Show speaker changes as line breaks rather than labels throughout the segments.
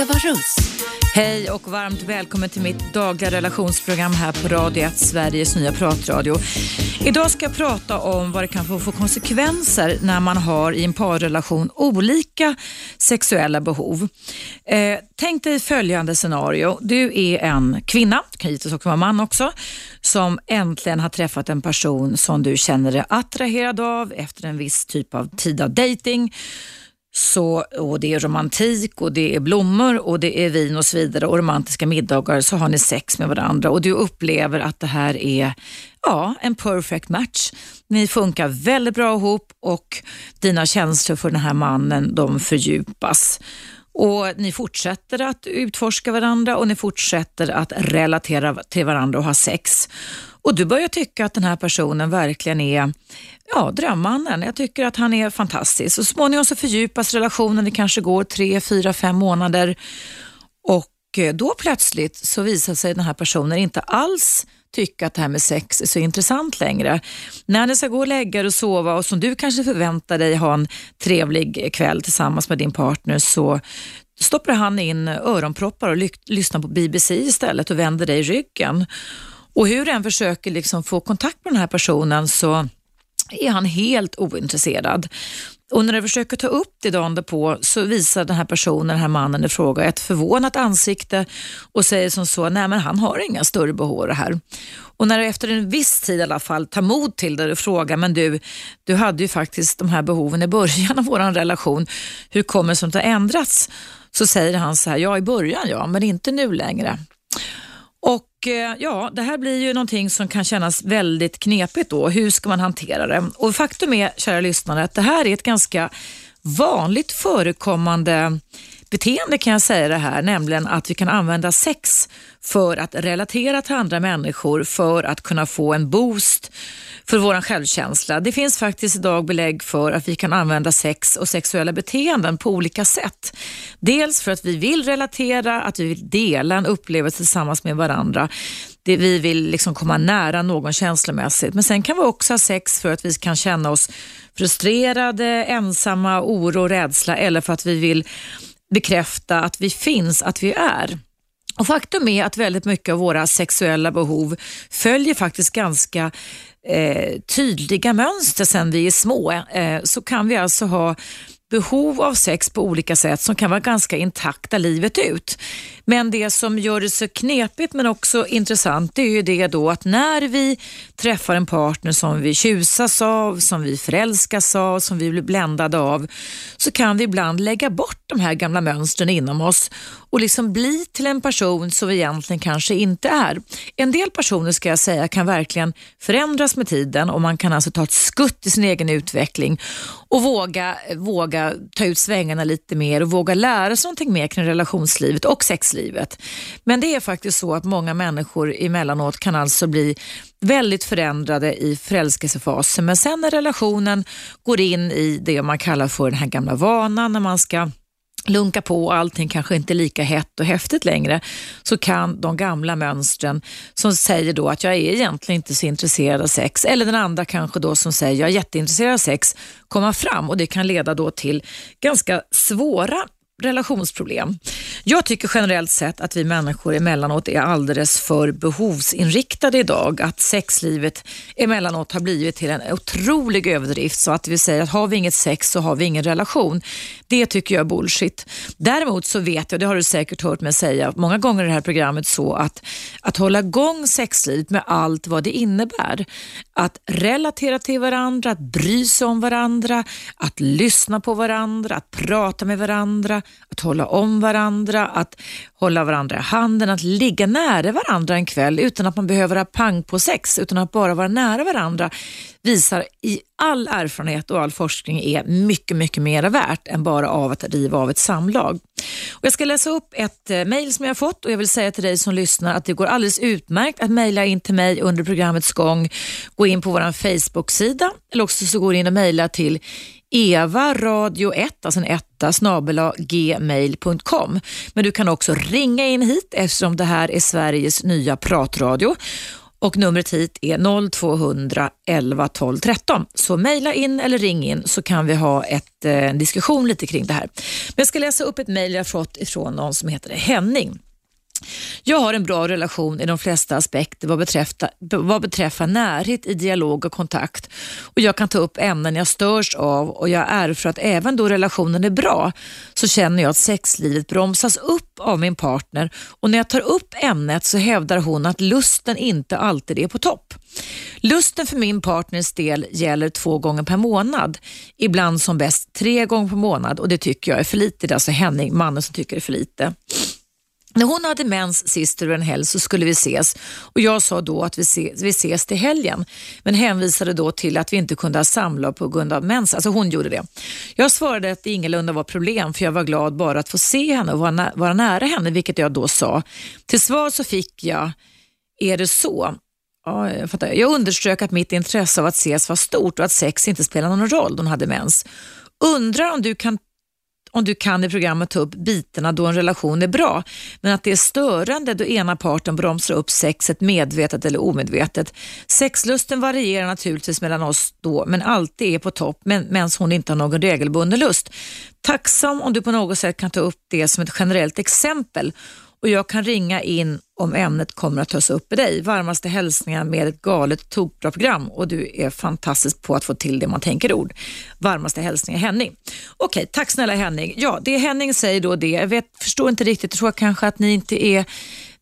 Eva Russ.
Hej och varmt välkommen till mitt dagliga relationsprogram här på Radio 1, Sveriges nya pratradio. Idag ska jag prata om vad det kan få för konsekvenser när man har i en parrelation olika sexuella behov. Eh, tänk dig följande scenario. Du är en kvinna, det kan givetvis också vara man också, som äntligen har träffat en person som du känner dig attraherad av efter en viss typ av tid av dating så, och det är romantik och det är blommor och det är vin och så vidare och romantiska middagar så har ni sex med varandra och du upplever att det här är ja, en perfect match. Ni funkar väldigt bra ihop och dina känslor för den här mannen de fördjupas. Och Ni fortsätter att utforska varandra och ni fortsätter att relatera till varandra och ha sex. Och du börjar tycka att den här personen verkligen är ja, drömmannen. Jag tycker att han är fantastisk. Så småningom så fördjupas relationen, det kanske går tre, fyra, fem månader och eh, då plötsligt så visar sig den här personen inte alls tycka att det här med sex är så intressant längre. När ni ska gå och lägga er och sova och som du kanske förväntar dig ha en trevlig kväll tillsammans med din partner så stoppar han in öronproppar och lyssnar på BBC istället och vänder dig ryggen. Och hur du än försöker liksom få kontakt med den här personen så är han helt ointresserad. Och när du försöker ta upp det dagen därpå så visar den här personen, den här mannen i fråga, ett förvånat ansikte och säger som så, nej men han har inga större behov av det här. Och när du efter en viss tid i alla fall tar mod till det och frågar, men du, du hade ju faktiskt de här behoven i början av vår relation, hur kommer det sig att det har ändrats? Så säger han så här, ja i början ja, men inte nu längre. Och eh, ja, Det här blir ju någonting som kan kännas väldigt knepigt då. Hur ska man hantera det? Och Faktum är, kära lyssnare, att det här är ett ganska vanligt förekommande beteende kan jag säga det här, nämligen att vi kan använda sex för att relatera till andra människor, för att kunna få en boost för vår självkänsla. Det finns faktiskt idag belägg för att vi kan använda sex och sexuella beteenden på olika sätt. Dels för att vi vill relatera, att vi vill dela en upplevelse tillsammans med varandra. Det vi vill liksom komma nära någon känslomässigt. Men sen kan vi också ha sex för att vi kan känna oss frustrerade, ensamma, oro, rädsla eller för att vi vill bekräfta att vi finns, att vi är. Och Faktum är att väldigt mycket av våra sexuella behov följer faktiskt ganska eh, tydliga mönster sen vi är små. Eh, så kan vi alltså ha behov av sex på olika sätt som kan vara ganska intakta livet ut. Men det som gör det så knepigt men också intressant det är ju det då att när vi träffar en partner som vi tjusas av, som vi förälskas av, som vi blir bländade av så kan vi ibland lägga bort de här gamla mönstren inom oss och liksom bli till en person som vi egentligen kanske inte är. En del personer ska jag säga kan verkligen förändras med tiden och man kan alltså ta ett skutt i sin egen utveckling och våga, våga ta ut svängarna lite mer och våga lära sig någonting mer kring relationslivet och sexlivet. Men det är faktiskt så att många människor emellanåt kan alltså bli väldigt förändrade i förälskelsefasen men sen när relationen går in i det man kallar för den här gamla vanan när man ska lunka på och allting kanske inte är lika hett och häftigt längre så kan de gamla mönstren som säger då att jag är egentligen inte så intresserad av sex eller den andra kanske då som säger jag är jätteintresserad av sex komma fram. Och det kan leda då till ganska svåra relationsproblem. Jag tycker generellt sett att vi människor emellanåt är alldeles för behovsinriktade idag. Att sexlivet emellanåt har blivit till en otrolig överdrift så att vi säger att har vi inget sex så har vi ingen relation. Det tycker jag är bullshit. Däremot så vet jag, det har du säkert hört mig säga många gånger i det här programmet, så att att hålla igång sexlivet med allt vad det innebär. Att relatera till varandra, att bry sig om varandra, att lyssna på varandra, att prata med varandra, att hålla om varandra, att hålla varandra i handen, att ligga nära varandra en kväll utan att man behöver ha pang på sex, utan att bara vara nära varandra visar i all erfarenhet och all forskning är mycket, mycket mer värt än bara av att riva av ett samlag. Och jag ska läsa upp ett eh, mejl som jag har fått och jag vill säga till dig som lyssnar att det går alldeles utmärkt att mejla in till mig under programmets gång. Gå in på vår Facebook-sida eller också så går du in och mejla till Eva radio 1, alltså en etta, snabela gmail.com. Men du kan också ringa in hit eftersom det här är Sveriges nya pratradio och numret hit är 0200 11 12 13. Så mejla in eller ring in så kan vi ha ett, eh, en diskussion lite kring det här. Men jag ska läsa upp ett mejl jag fått ifrån någon som heter Henning. Jag har en bra relation i de flesta aspekter vad beträffar, vad beträffar närhet i dialog och kontakt. Och Jag kan ta upp ämnen jag störs av och jag är för att även då relationen är bra så känner jag att sexlivet bromsas upp av min partner och när jag tar upp ämnet så hävdar hon att lusten inte alltid är på topp. Lusten för min partners del gäller två gånger per månad, ibland som bäst tre gånger per månad och det tycker jag är för lite. Det är alltså Henning, mannen som tycker det är för lite. När hon hade mens sist över en helg så skulle vi ses och jag sa då att vi, ses, vi ses till helgen men hänvisade då till att vi inte kunde ha samlag på grund av mens. Alltså hon gjorde det. Jag svarade att det ingalunda var problem för jag var glad bara att få se henne och vara, nä vara nära henne, vilket jag då sa. Till svar så fick jag, är det så? Ja, jag, fattar. jag underströk att mitt intresse av att ses var stort och att sex inte spelar någon roll då hon hade mens. Undrar om du kan om du kan i programmet ta upp bitarna då en relation är bra, men att det är störande då ena parten bromsar upp sexet medvetet eller omedvetet. Sexlusten varierar naturligtvis mellan oss då, men alltid är på topp medan hon inte har någon regelbunden lust. Tacksam om du på något sätt kan ta upp det som ett generellt exempel och jag kan ringa in om ämnet kommer att tas upp med dig. Varmaste hälsningar med ett galet tokbra program och du är fantastisk på att få till det man tänker ord. Varmaste hälsningar Henning. Okej, tack snälla Henning. Ja, det Henning säger då det, jag vet, förstår inte riktigt, jag tror kanske att ni inte är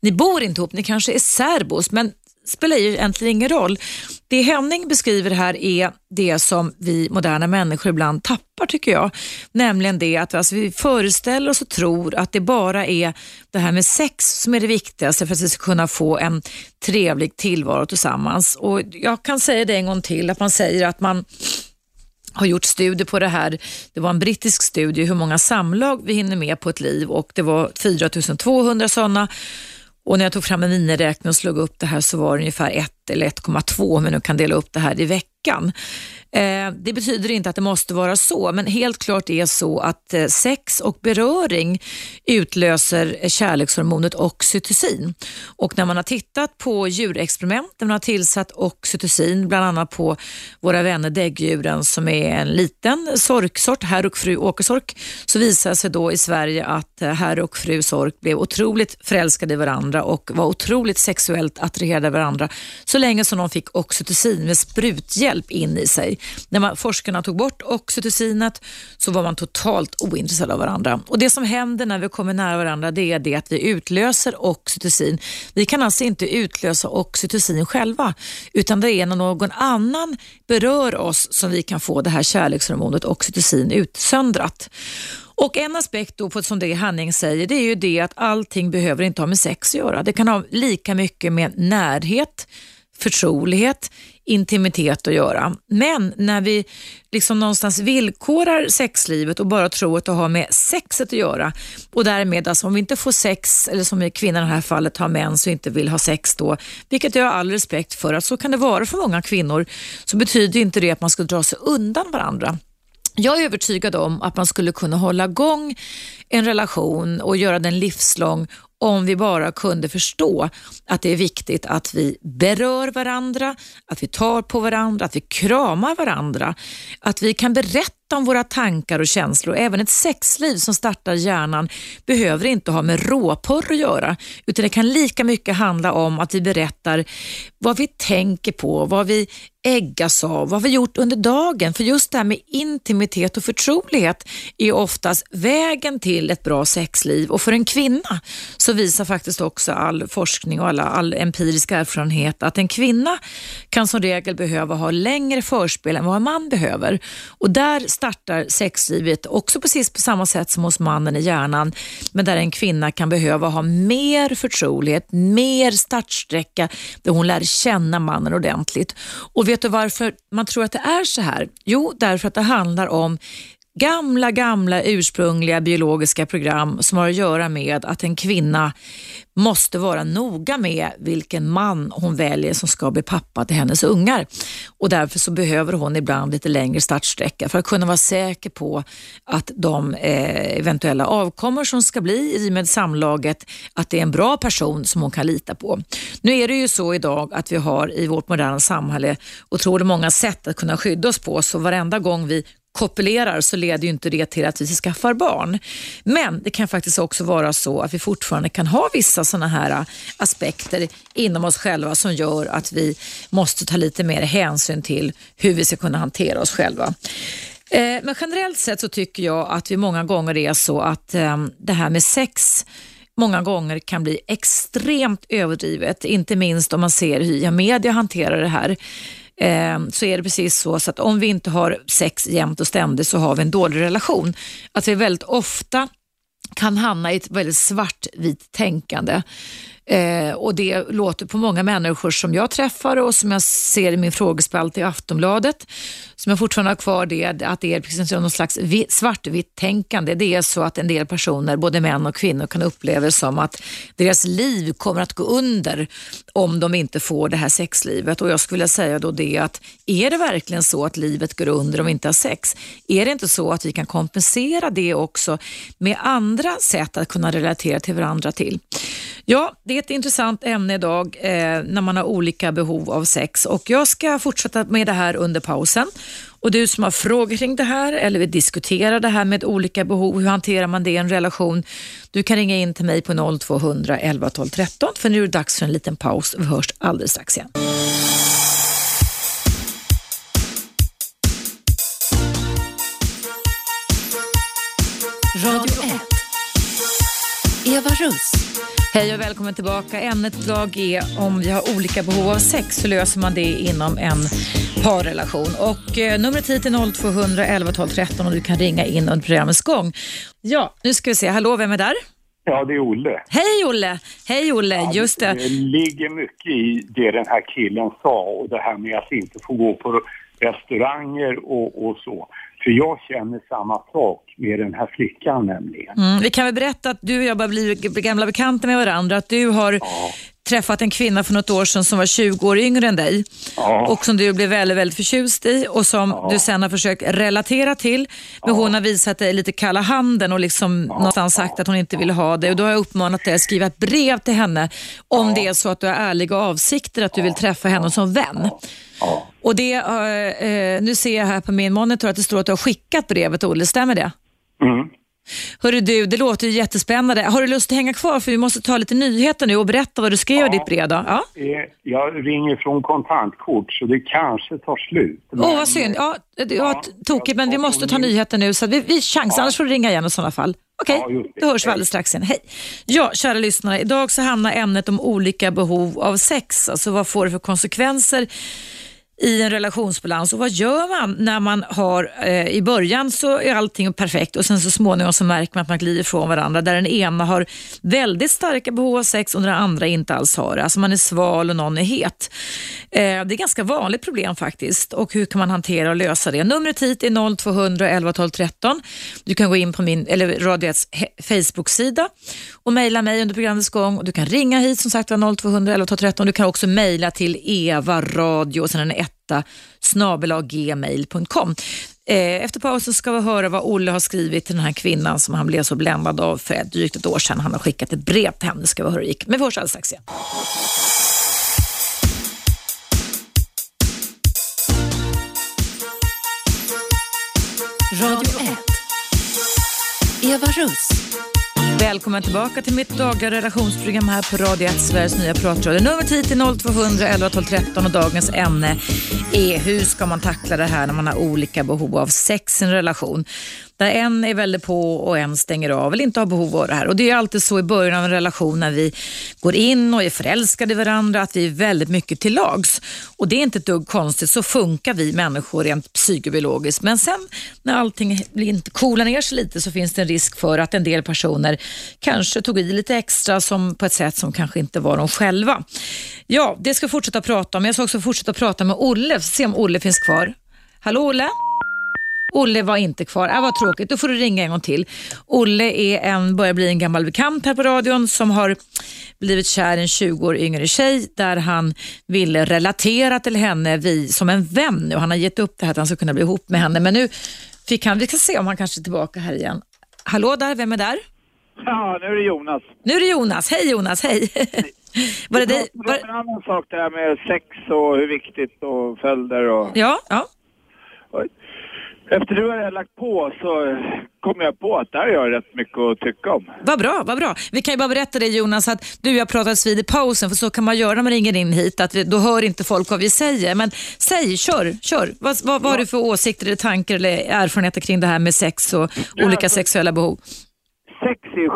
ni bor inte ihop, ni kanske är särbos, men spelar ju egentligen ingen roll. Det Henning beskriver här är det som vi moderna människor ibland tappar tycker jag. Nämligen det att alltså, vi föreställer oss och tror att det bara är det här med sex som är det viktigaste för att vi ska kunna få en trevlig tillvaro tillsammans. Och Jag kan säga det en gång till, att man säger att man har gjort studier på det här. Det var en brittisk studie hur många samlag vi hinner med på ett liv och det var 4200 sådana och när jag tog fram en miniräkning och slog upp det här så var det ungefär eller 1,2 om vi nu kan dela upp det här i veckan. Eh, det betyder inte att det måste vara så, men helt klart är så att eh, sex och beröring utlöser kärlekshormonet oxytocin. Och när man har tittat på djurexperiment där man har tillsatt oxytocin, bland annat på våra vänner däggdjuren som är en liten sorksort, herr och fru åkersork, så visar det sig då i Sverige att eh, herr och fru sork blev otroligt förälskade i varandra och var otroligt sexuellt attraherade av varandra så länge som de fick oxytocin med spruthjälp in i sig. När man, forskarna tog bort oxytocinet så var man totalt ointresserad av varandra. Och Det som händer när vi kommer nära varandra det är det att vi utlöser oxytocin. Vi kan alltså inte utlösa oxytocin själva utan det är när någon annan berör oss som vi kan få det här kärlekshormonet oxytocin utsöndrat. Och En aspekt då på som det Hanning säger det är ju det att allting behöver inte ha med sex att göra. Det kan ha lika mycket med närhet, förtrolighet, intimitet att göra. Men när vi liksom någonstans villkorar sexlivet och bara tror att det har med sexet att göra och därmed alltså om vi inte får sex, eller som kvinnan i det här fallet har mens och inte vill ha sex då, vilket jag har all respekt för att så kan det vara för många kvinnor, så betyder inte det att man ska dra sig undan varandra. Jag är övertygad om att man skulle kunna hålla igång en relation och göra den livslång om vi bara kunde förstå att det är viktigt att vi berör varandra, att vi tar på varandra, att vi kramar varandra, att vi kan berätta om våra tankar och känslor. Även ett sexliv som startar hjärnan behöver inte ha med råporr att göra, utan det kan lika mycket handla om att vi berättar vad vi tänker på, vad vi äggas av, vad vi gjort under dagen. För just det här med intimitet och förtrolighet är oftast vägen till ett bra sexliv och för en kvinna så visar faktiskt också all forskning och alla, all empirisk erfarenhet att en kvinna kan som regel behöva ha längre förspel än vad en man behöver. Och där startar sexlivet också precis på samma sätt som hos mannen i hjärnan, men där en kvinna kan behöva ha mer förtrolighet, mer startsträcka där hon lär känna mannen ordentligt. Och vet du varför man tror att det är så här? Jo, därför att det handlar om gamla, gamla ursprungliga biologiska program som har att göra med att en kvinna måste vara noga med vilken man hon väljer som ska bli pappa till hennes ungar. Och därför så behöver hon ibland lite längre startsträcka för att kunna vara säker på att de eh, eventuella avkommor som ska bli i med samlaget, att det är en bra person som hon kan lita på. Nu är det ju så idag att vi har i vårt moderna samhälle otroligt många sätt att kunna skydda oss på, så varenda gång vi kopulerar så leder ju inte det till att vi skaffar barn. Men det kan faktiskt också vara så att vi fortfarande kan ha vissa sådana här äh, aspekter inom oss själva som gör att vi måste ta lite mer hänsyn till hur vi ska kunna hantera oss själva. Eh, men generellt sett så tycker jag att vi många gånger är så att ehm, det här med sex många gånger kan bli extremt överdrivet, inte minst om man ser hur media hanterar det här eh, så är det precis så, så att om vi inte har sex jämt och ständigt så har vi en dålig relation. Att vi väldigt ofta kan hamna i ett väldigt svartvitt tänkande. Eh, och Det låter på många människor som jag träffar och som jag ser i min frågespalt i Aftonbladet, som jag fortfarande har kvar, det, att det är precis någon slags svartvitt tänkande. Det är så att en del personer, både män och kvinnor, kan uppleva det som att deras liv kommer att gå under om de inte får det här sexlivet. Och Jag skulle vilja säga då det att är det verkligen så att livet går under om vi inte har sex? Är det inte så att vi kan kompensera det också med andra sätt att kunna relatera till varandra till? Ja, det är ett intressant ämne idag eh, när man har olika behov av sex och jag ska fortsätta med det här under pausen. Och du som har frågor kring det här eller vill diskutera det här med olika behov, hur hanterar man det i en relation? Du kan ringa in till mig på 0200 11 12 13 för nu är det dags för en liten paus. Vi hörs alldeles strax igen. Radio 1. Eva Russ. Hej och välkommen tillbaka. Ämnet idag är om vi har olika behov av sex, hur löser man det inom en parrelation? Och eh, numret hit är 0200 11 12 13 och du kan ringa in under programmets gång. Ja, nu ska vi se. Hallå, vem är där?
Ja, det är Olle.
Hej Olle! Hej Olle, ja, just det.
Det ligger mycket i det den här killen sa och det här med att inte få gå på restauranger och, och så. För jag känner samma sak med den här flickan nämligen.
Mm, vi kan väl berätta att du och jag börjar bli gamla bekanta med varandra. Att du har ja. Träffat en kvinna för något år sedan som var 20 år yngre än dig. Ja. Och som du blev väldigt, väldigt förtjust i och som ja. du sen har försökt relatera till. Men hon har visat dig lite kalla handen och liksom någonstans sagt att hon inte vill ha det. Och då har jag uppmanat dig att skriva ett brev till henne om det är så att du har ärliga avsikter att du vill träffa henne som vän. Ja. Och det, uh, nu ser jag här på min monitor att det står att du har skickat brevet, Olle. Stämmer det? Mm. Hörru du, det låter ju jättespännande. Har du lust att hänga kvar? För vi måste ta lite nyheter nu och berätta vad du skrev ja, i ditt brev. Då. Ja?
Jag ringer från kontantkort så det kanske tar slut.
Åh, oh, vad synd. Ja, det var ja, tokigt, men vi måste ta nyheter nu. Så vi, vi chansar, ja. annars får du ringa igen i sådana fall. Okej, okay, ja, då hörs vi alldeles strax igen. Hej! Ja, kära lyssnare. Idag så hamnar ämnet om olika behov av sex. Alltså vad får det för konsekvenser i en relationsbalans och vad gör man när man har, eh, i början så är allting perfekt och sen så småningom så märker man att man glider ifrån varandra där den ena har väldigt starka behov av sex och den andra inte alls har det. Alltså man är sval och någon är het. Eh, det är ett ganska vanligt problem faktiskt och hur kan man hantera och lösa det? Numret hit är 0200 11 12 13. Du kan gå in på min, eller Radio Facebook-sida och mejla mig under programmets gång och du kan ringa hit som sagt 0200 11 12 13. Du kan också mejla till Eva Radio och sen en etta snabelaggmail.com. Eh, efter pausen ska vi höra vad Olle har skrivit till den här kvinnan som han blev så bländad av för drygt ett år sedan. Han har skickat ett brev till henne, ska vi höra hur det gick. Men vi hörs alldeles strax igen. Radio 1. Eva Russ. Välkommen tillbaka till mitt dagliga relationsprogram här på Radio 1, Sveriges nya pratradio. Numret hit är 0200 11 12 13 och dagens ämne är hur ska man tackla det här när man har olika behov av sex i en relation. Där en är väldigt på och en stänger av eller inte har behov av det här. Och Det är alltid så i början av en relation när vi går in och är förälskade i varandra att vi är väldigt mycket till lags. Och Det är inte ett dugg konstigt, så funkar vi människor rent psykobiologiskt. Men sen när allting coolar ner sig lite så finns det en risk för att en del personer kanske tog i lite extra som på ett sätt som kanske inte var de själva. Ja, det ska vi fortsätta prata om. Jag ska också fortsätta prata med Olle, se om Olle finns kvar. Hallå Olle? Olle var inte kvar. Äh, vad tråkigt, då får du ringa en gång till. Olle är en, börjar bli en gammal bekant här på radion som har blivit kär i en 20 år yngre tjej där han ville relatera till henne vi, som en vän. Och han har gett upp det här att han ska kunna bli ihop med henne. Men nu fick han, vi ska se om han kanske är tillbaka här igen. Hallå där, vem är där?
Ja, nu är det Jonas.
Nu är det Jonas. Hej Jonas, hej.
var det dig? Var... En annan sak det här med sex och hur viktigt och följder och...
Ja, ja.
Efter du har lagt på så kom jag på att där har jag rätt mycket att tycka om.
Vad bra, vad bra. Vi kan ju bara berätta det Jonas att du och jag pratades vid i pausen för så kan man göra när man ringer in hit att vi, då hör inte folk vad vi säger. Men säg, kör, kör. Vad, vad, vad har du för åsikter eller tankar eller erfarenheter kring det här med sex och ja, olika alltså, sexuella behov?
Sex är,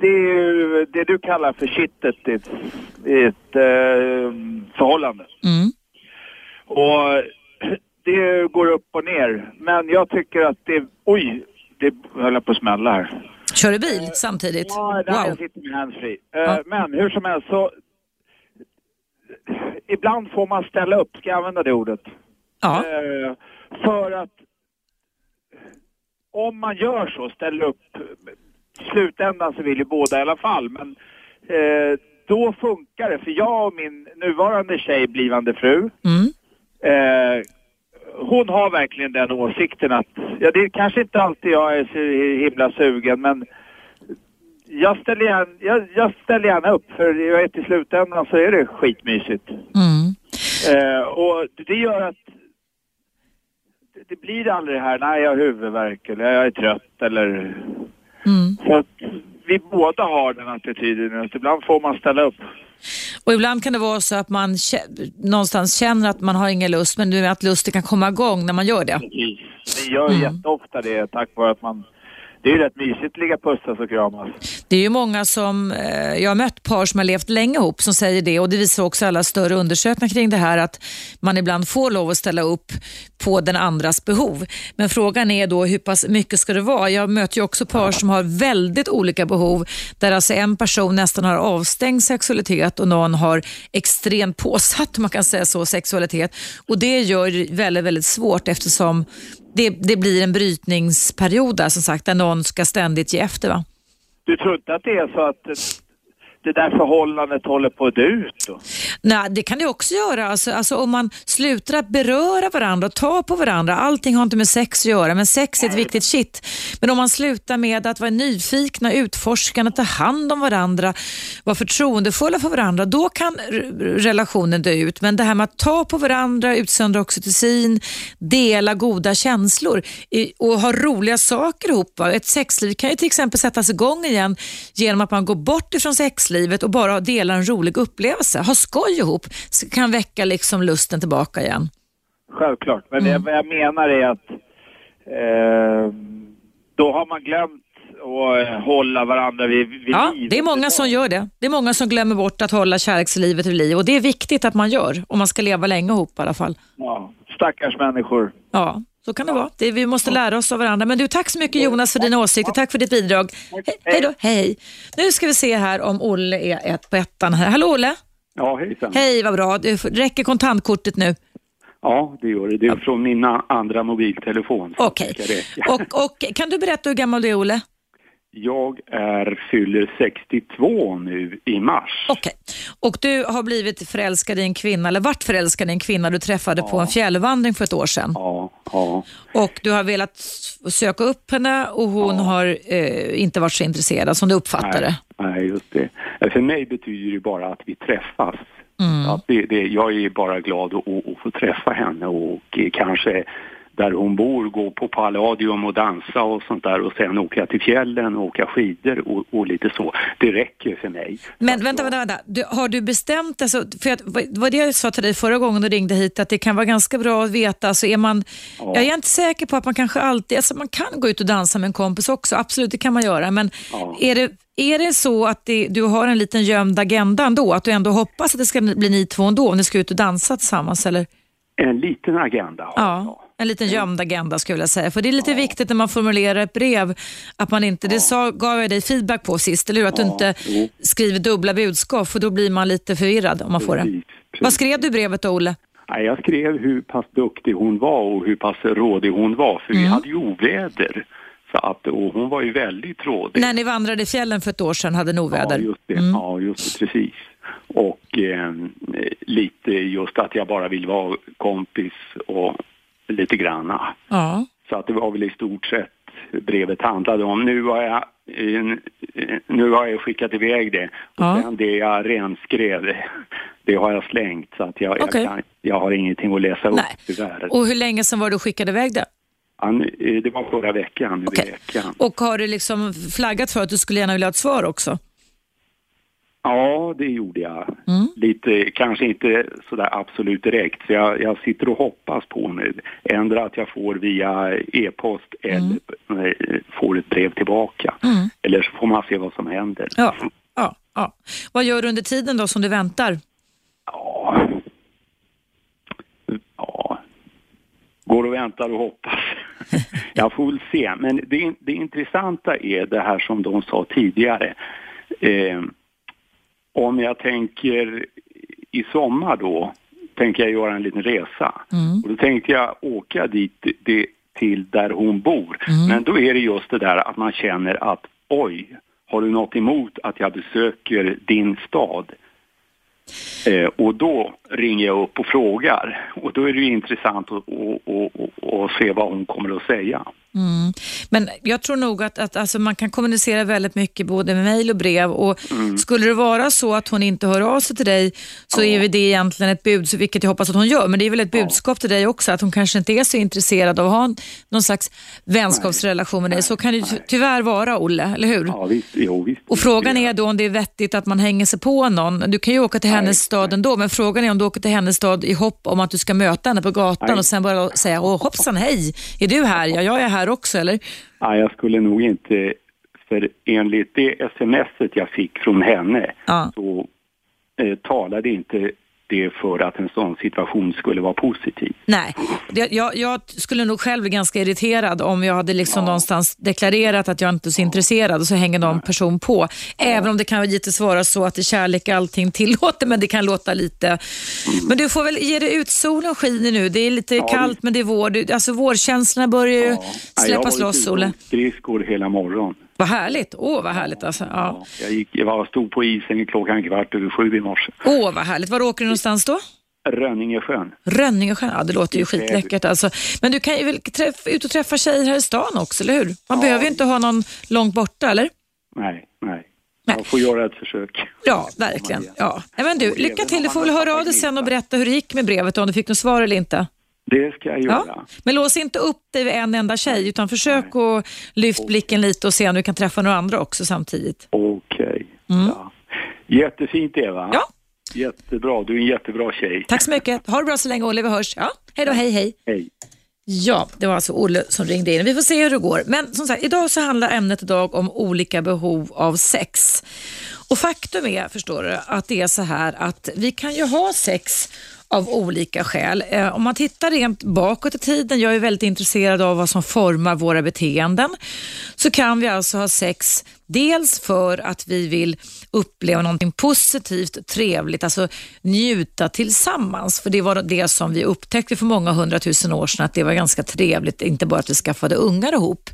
det är det du kallar för kittet i ett, ett eh, förhållande.
Mm.
Och det går upp och ner. Men jag tycker att det... Oj, det höll på att smälla här.
Kör du bil samtidigt?
Ja, där wow. jag sitter med handsfree. Uh, ja. Men hur som helst så... Ibland får man ställa upp, ska jag använda det ordet?
Ja.
Uh, för att om man gör så, ställer upp, slutändan så vill ju båda i alla fall, men uh, då funkar det. För jag och min nuvarande tjej, blivande fru,
mm
hon har verkligen den åsikten att, ja det är kanske inte alltid jag är så himla sugen men jag ställer, gärna, jag, jag ställer gärna upp för jag vet i slutändan så är det skitmysigt.
Mm.
Eh, och det gör att det blir aldrig det här, nej jag har huvudvärk eller jag är trött eller...
Mm.
Så att vi båda har den attityden att ibland får man ställa upp.
Och ibland kan det vara så att man någonstans känner att man har ingen lust, men att lusten kan komma igång när man gör det.
Precis. Det gör mm. jätteofta det tack vare att man det är ju rätt mysigt att ligga pussas och kramas.
Det är ju många som, eh, jag har mött par som har levt länge ihop som säger det och det visar också alla större undersökningar kring det här att man ibland får lov att ställa upp på den andras behov. Men frågan är då hur pass mycket ska det vara? Jag möter ju också par som har väldigt olika behov där alltså en person nästan har avstängd sexualitet och någon har extremt påsatt, man kan säga så, sexualitet. Och det gör det väldigt, väldigt svårt eftersom det, det blir en brytningsperiod där som sagt, där någon ska ständigt ge efter va?
Du tror inte att det är så att det där förhållandet håller på att dö ut? Då?
Nej, det kan det också göra. Alltså, alltså, om man slutar att beröra varandra och ta på varandra. Allting har inte med sex att göra, men sex är ett viktigt shit. Men om man slutar med att vara nyfikna, utforskande, ta hand om varandra, vara förtroendefulla för varandra, då kan relationen dö ut. Men det här med att ta på varandra, utsöndra oxytocin, dela goda känslor och ha roliga saker ihop. Ett sexliv kan ju till exempel sättas igång igen genom att man går bort ifrån sexliv sexlivet och bara dela en rolig upplevelse, ha skoj ihop, kan väcka liksom lusten tillbaka igen.
Självklart, men mm. det, vad jag menar är att eh, då har man glömt att hålla varandra vid, vid
ja,
liv.
det är många som gör det. Det är många som glömmer bort att hålla kärlekslivet vid liv och det är viktigt att man gör om man ska leva länge ihop i alla fall.
Ja, stackars människor.
Ja, så kan det vara. Det, vi måste lära oss av varandra. Men du, tack så mycket Jonas för dina åsikter. Tack för ditt bidrag. He hej då. Hej. Nu ska vi se här om Olle är ett på ettan här. Hallå Olle.
Ja, hejsan.
Hej, vad bra. Det räcker kontantkortet nu?
Ja, det gör det. Det är från min andra mobiltelefon.
Okej. Okay. Och, och kan du berätta hur gammal du är, Olle?
Jag är, fyller 62 nu i mars.
Okej. Och du har blivit förälskad i en kvinna, eller varit förälskad i en kvinna du träffade ja. på en fjällvandring för ett år sedan.
Ja, ja.
Och du har velat söka upp henne och hon ja. har eh, inte varit så intresserad som du uppfattar
det. Nej, just det. För mig betyder det bara att vi träffas.
Mm.
Att det, det, jag är bara glad att, att få träffa henne och kanske där hon bor, gå på Palladium och dansa och sånt där och sen åka till fjällen och åka skidor och, och lite så. Det räcker för mig.
Men vänta, vänta, vänta. Du, har du bestämt, alltså, för att, vad det jag sa till dig förra gången du ringde hit, att det kan vara ganska bra att veta, alltså är man, ja. jag är inte säker på att man kanske alltid, alltså man kan gå ut och dansa med en kompis också, absolut det kan man göra, men ja. är det är det så att det, du har en liten gömd agenda ändå? Att du ändå hoppas att det ska bli ni två ändå om ni ska ut och dansa tillsammans? Eller?
En liten agenda
ja. En liten gömd agenda skulle jag säga. För det är lite viktigt när man formulerar ett brev att man inte, det sa, gav jag dig feedback på sist, eller hur? Att du inte skriver dubbla budskap för då blir man lite förvirrad om man får det. Vad skrev du i brevet då, Olle?
Nej, jag skrev hur pass duktig hon var och hur pass rådig hon var, för vi
Mm.
hade ju oväder. Så att, och hon var ju väldigt rådig.
När ni vandrade i fjällen för ett år sedan hade ni oväder.
Ja, just det.
Mm.
Ja, just det, precis. Och eh, lite just att jag bara vill vara kompis och lite granna.
Ja.
Så att det var väl i stort sett brevet handlade om. Nu har jag, nu har jag skickat iväg det. Och
Ja.
sen det jag renskrev, det, det har jag slängt. Så att jag,
Okej.
jag, kan, jag har ingenting att läsa upp
Nej.
tyvärr.
Och hur länge sedan var du skickade iväg det?
Han, eh, det var förra veckan, nu i veckan.
Och har du liksom flaggat för att du skulle gärna vilja ha ett svar också?
Ja, det gjorde jag.
Mm.
Lite, kanske inte sådär absolut direkt. Så jag, jag sitter och hoppas på nu. Ändra att jag får via e-post eller eh, får ett brev tillbaka.
Mm.
Eller så får man se vad som händer.
Ja. ja, ja. Vad gör du under tiden då som du väntar?
Ja. ja. Går och väntar och hoppas. jag får väl se. Men det, det intressanta är det här som de sa tidigare. Eh, om jag tänker i sommar då, tänker jag göra en liten resa.
Mm.
Och då tänkte jag åka dit det, till där hon bor.
Mm.
Men då är det just det där att man känner att oj, har du något emot att jag besöker din stad? Eh, och då ringer jag upp och frågar. Och då är det ju intressant att, att, att, att, att se vad hon kommer att säga.
Mm. Men jag tror nog att, att alltså man kan kommunicera väldigt mycket både med mejl och brev och
Mm.
skulle det vara så att hon inte hör av sig till dig så är väl det egentligen ett bud, vilket jag hoppas att hon gör, men det är väl ett budskap till dig också att hon kanske inte är så intresserad av att ha en, någon slags vänskapsrelation med dig. Så kan det ju ty- tyvärr vara, Olle, eller hur?
Ja, visst. Jo, visst.
Och frågan är då om det är vettigt att man hänger sig på någon. Du kan ju åka till hennes
Nej,
stad ändå, men frågan är om du åker till hennes stad i hopp om att du ska möta henne på gatan
Nej.
och sen bara säga åh hoppsan hej, är du här? Ja, jag är här också eller?
Ja, jag skulle nog inte, för enligt det smset jag fick från henne
Ja.
så eh, talade inte det för att en sån situation skulle vara positiv.
Nej, jag, jag, jag skulle nog själv bli ganska irriterad om jag hade liksom någonstans deklarerat att jag inte är så intresserad och så hänger någon person på. Även om det kan givetvis vara så att är kärlek allting tillåter, men det kan låta lite... Men du får väl ge dig ut, solen skiner nu. Det är lite
Ja,
kallt men det är vår. Alltså vårkänslorna börjar ju släppas loss, Olle.
skridskor hela morgonen.
Vad härligt. Åh, vad härligt alltså. Ja.
Ja, jag, gick, jag stod på isen klockan kvart över sju i morse.
Åh, vad härligt. Var åker du någonstans då?
Rönningesjön.
Rönningesjön, ja det låter ju skitläckert alltså. Men du kan ju väl träff, ut och träffa tjejer här i stan också, eller hur? Man
Ja.
behöver ju inte ha någon långt borta, eller?
Nej, nej.
Nej.
Jag får göra ett försök.
Ja, verkligen. Ja. Men du, lycka till. Du får väl höra av dig sen och berätta hur det gick med brevet, om du fick något svar eller inte.
Det ska jag göra.
Ja. Men lås inte upp dig vid en enda tjej, utan försök att lyft blicken lite och se om du kan träffa några andra också samtidigt.
Okej. Ja. Jättefint Eva.
Mm. Ja.
Jättebra. Du är en jättebra tjej.
Tack så mycket. Ha det bra så länge, Olle. Vi hörs. Ja. Hej då, hej hej.
Hej.
Ja, det var alltså Olle som ringde in. Vi får se hur det går. Men som sagt, idag så handlar ämnet idag om olika behov av sex. Och faktum är, förstår du, att det är så här att vi kan ju ha sex av olika skäl. Eh, om man tittar rent bakåt i tiden, jag är väldigt intresserad av vad som formar våra beteenden, så kan vi alltså ha sex dels för att vi vill uppleva någonting positivt, trevligt, alltså njuta tillsammans. För det var det som vi upptäckte för många hundratusen år sedan, att det var ganska trevligt, inte bara att vi skaffade ungar ihop.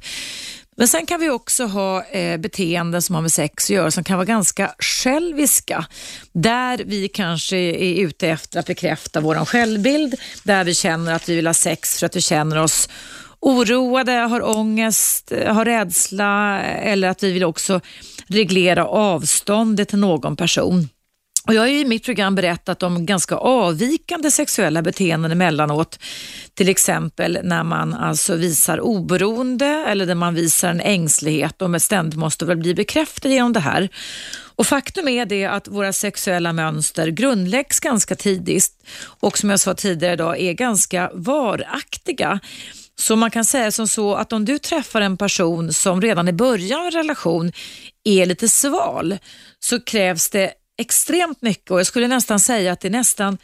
Men sen kan vi också ha eh, beteenden som har med sex att göra som kan vara ganska själviska. Där vi kanske är ute efter att bekräfta vår självbild, där vi känner att vi vill ha sex för att vi känner oss oroade, har ångest, har rädsla eller att vi vill också reglera avståndet till någon person. Och jag har i mitt program berättat om ganska avvikande sexuella beteenden emellanåt. Till exempel när man alltså visar oberoende eller när man visar en ängslighet och med ständigt måste väl bli bekräftad genom det här. Och faktum är det att våra sexuella mönster grundläggs ganska tidigt och som jag sa tidigare idag är ganska varaktiga. Så man kan säga som så att om du träffar en person som redan i början av en relation är lite sval så krävs det extremt mycket och jag skulle nästan säga att det nästan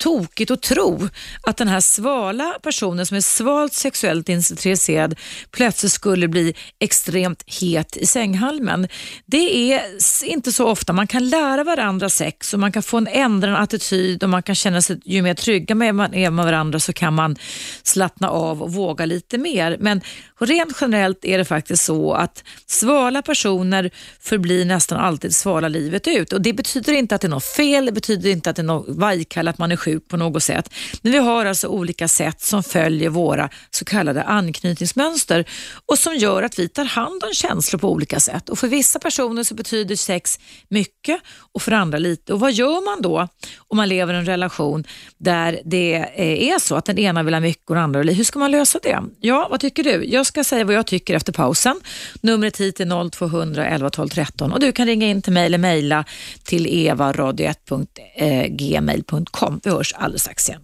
tokigt att tro att den här svala personen som är svalt sexuellt intresserad plötsligt skulle bli extremt het i sänghalmen. Det är inte så ofta. Man kan lära varandra sex och man kan få en ändrad attityd och man kan känna sig, ju mer trygga med man är med varandra så kan man slappna av och våga lite mer. Men rent generellt är det faktiskt så att svala personer förblir nästan alltid svala livet ut och det betyder inte att det är något fel, det betyder inte att det är något vajkall, att man är sjuk på något sätt. Men vi har alltså olika sätt som följer våra så kallade anknytningsmönster och som gör att vi tar hand om känslor på olika sätt. Och För vissa personer så betyder sex mycket och för andra lite. Och Vad gör man då om man lever i en relation där det eh, är så att den ena vill ha mycket och den andra vill Hur ska man lösa det? Ja, vad tycker du? Jag ska säga vad jag tycker efter pausen. Numret hit är 0200 11 12 13 och du kan ringa in till mig eller mejla till evaradio1.gmail.com. Hörs alldeles strax igen.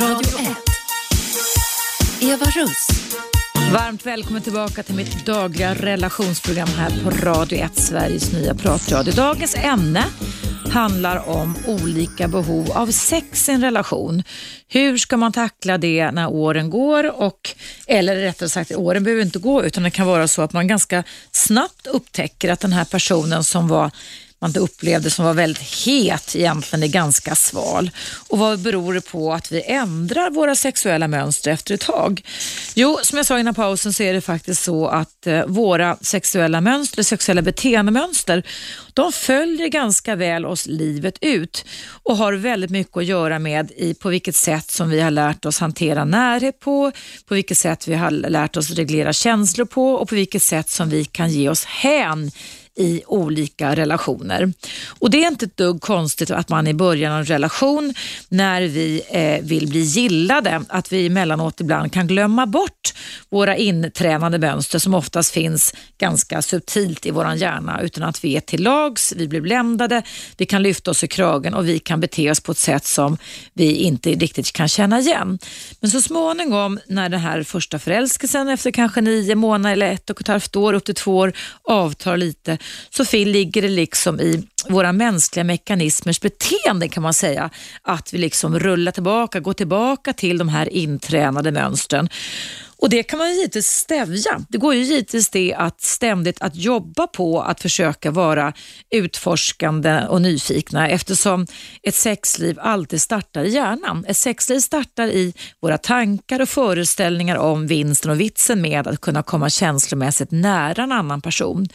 Radio 1. Eva Russ.
Varmt välkommen tillbaka till mitt dagliga relationsprogram här på Radio 1, Sveriges nya pratradio. Dagens ämne handlar om olika behov av sex i en relation. Hur ska man tackla det när åren går? Och, eller rättare sagt, åren behöver inte gå utan det kan vara så att man ganska snabbt upptäcker att den här personen som var man upplevde som var väldigt het egentligen är ganska sval. Och vad beror det på att vi ändrar våra sexuella mönster efter ett tag? Jo, som jag sa innan pausen så är det faktiskt så att eh, våra sexuella mönster, sexuella beteendemönster, de följer ganska väl oss livet ut och har väldigt mycket att göra med i på vilket sätt som vi har lärt oss hantera närhet på, på vilket sätt vi har lärt oss reglera känslor på och på vilket sätt som vi kan ge oss hän i olika relationer. Och Det är inte ett dugg konstigt att man i början av en relation, när vi eh, vill bli gillade, att vi emellanåt ibland kan glömma bort våra intränade mönster som oftast finns ganska subtilt i vår hjärna utan att vi är till lags, vi blir bländade, vi kan lyfta oss i kragen och vi kan bete oss på ett sätt som vi inte riktigt kan känna igen. Men så småningom när den här första förälskelsen efter kanske nio månader eller ett och ett halvt år upp till två år avtar lite så ligger det liksom i våra mänskliga mekanismers beteende kan man säga, att vi liksom rullar tillbaka, går tillbaka till de här intränade mönstren. Och Det kan man givetvis stävja. Det går ju givetvis det att ständigt att jobba på att försöka vara utforskande och nyfikna eftersom ett sexliv alltid startar i hjärnan. Ett sexliv startar i våra tankar och föreställningar om vinsten och vitsen med att kunna komma känslomässigt nära en annan person.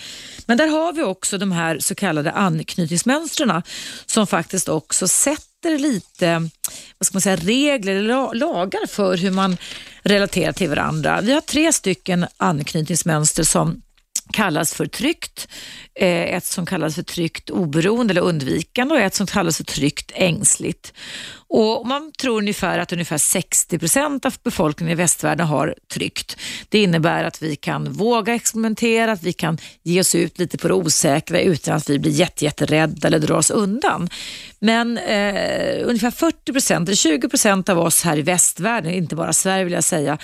Men där har vi också de här så kallade anknytningsmönstren som faktiskt också sätter lite vad ska man säga, regler eller lagar för hur man relaterar till varandra. Vi har tre stycken anknytningsmönster som kallas för tryggt, eh, ett som kallas för tryggt oberoende eller undvikande och ett som kallas för tryggt ängsligt. Och man tror ungefär att ungefär 60 procent av befolkningen i västvärlden har tryggt. Det innebär att vi kan våga experimentera, att vi kan ge oss ut lite på det osäkra utan att vi blir jätterädda eller drar oss undan. Men eh, ungefär 40 procent, eller 20 procent av oss här i västvärlden, inte bara Sverige vill jag säga,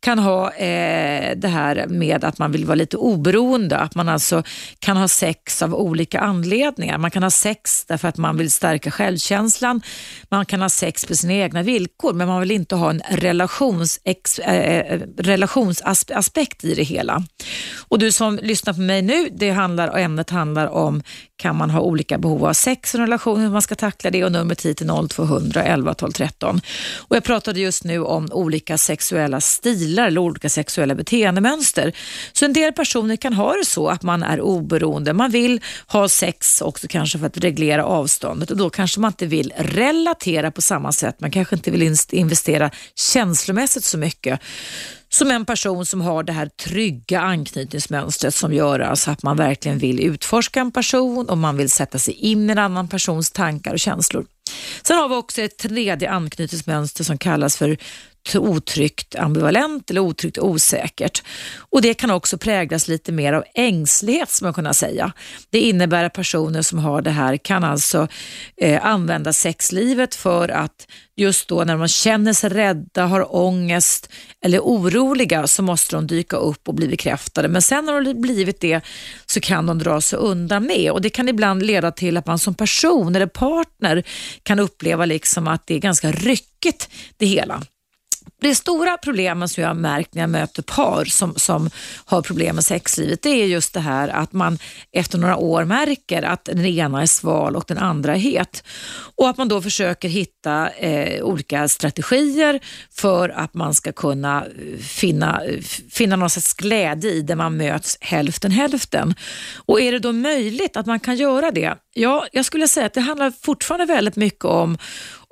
kan ha eh, det här med att man vill vara lite oberoende, att man alltså kan ha sex av olika anledningar. Man kan ha sex därför att man vill stärka självkänslan, man kan ha sex på sina egna villkor, men man vill inte ha en relations, ex, eh, eh relationsaspekt i det hela. Och du som lyssnar på mig nu, det handlar, ämnet handlar om kan man ha olika behov av sex i en relation, hur man ska tackla det och numret hit är 0200 11 12 13. Och jag pratade just nu om olika sexuella stilar eller olika sexuella beteendemönster. Så en del personer kan ha det så att man är oberoende, man vill ha sex också kanske för att reglera avståndet och då kanske man inte vill relatera på samma sätt, man kanske inte vill investera känslomässigt så mycket som en person som har det här trygga anknytningsmönstret som gör alltså att man verkligen vill utforska en person och man vill sätta sig in i en annan persons tankar och känslor. Sen har vi också ett tredje anknytningsmönster som kallas för otryggt ambivalent eller otryggt osäkert. Och Det kan också präglas lite mer av ängslighet, som man kunna säga. Det innebär att personer som har det här kan alltså eh, använda sexlivet för att just då när man känner sig rädda, har ångest eller oroliga så måste de dyka upp och bli bekräftade. Men sen när de blivit det så kan de dra sig undan med och det kan ibland leda till att man som person eller partner kan uppleva liksom att det är ganska ryckigt det hela. Det stora problemet som jag har märkt när jag möter par som, som har problem med sexlivet, det är just det här att man efter några år märker att den ena är sval och den andra är het. Och att man då försöker hitta eh, olika strategier för att man ska kunna eh, finna, finna någon slags glädje i där man möts hälften hälften. Och är det då möjligt att man kan göra det? Ja, jag skulle säga att det handlar fortfarande väldigt mycket om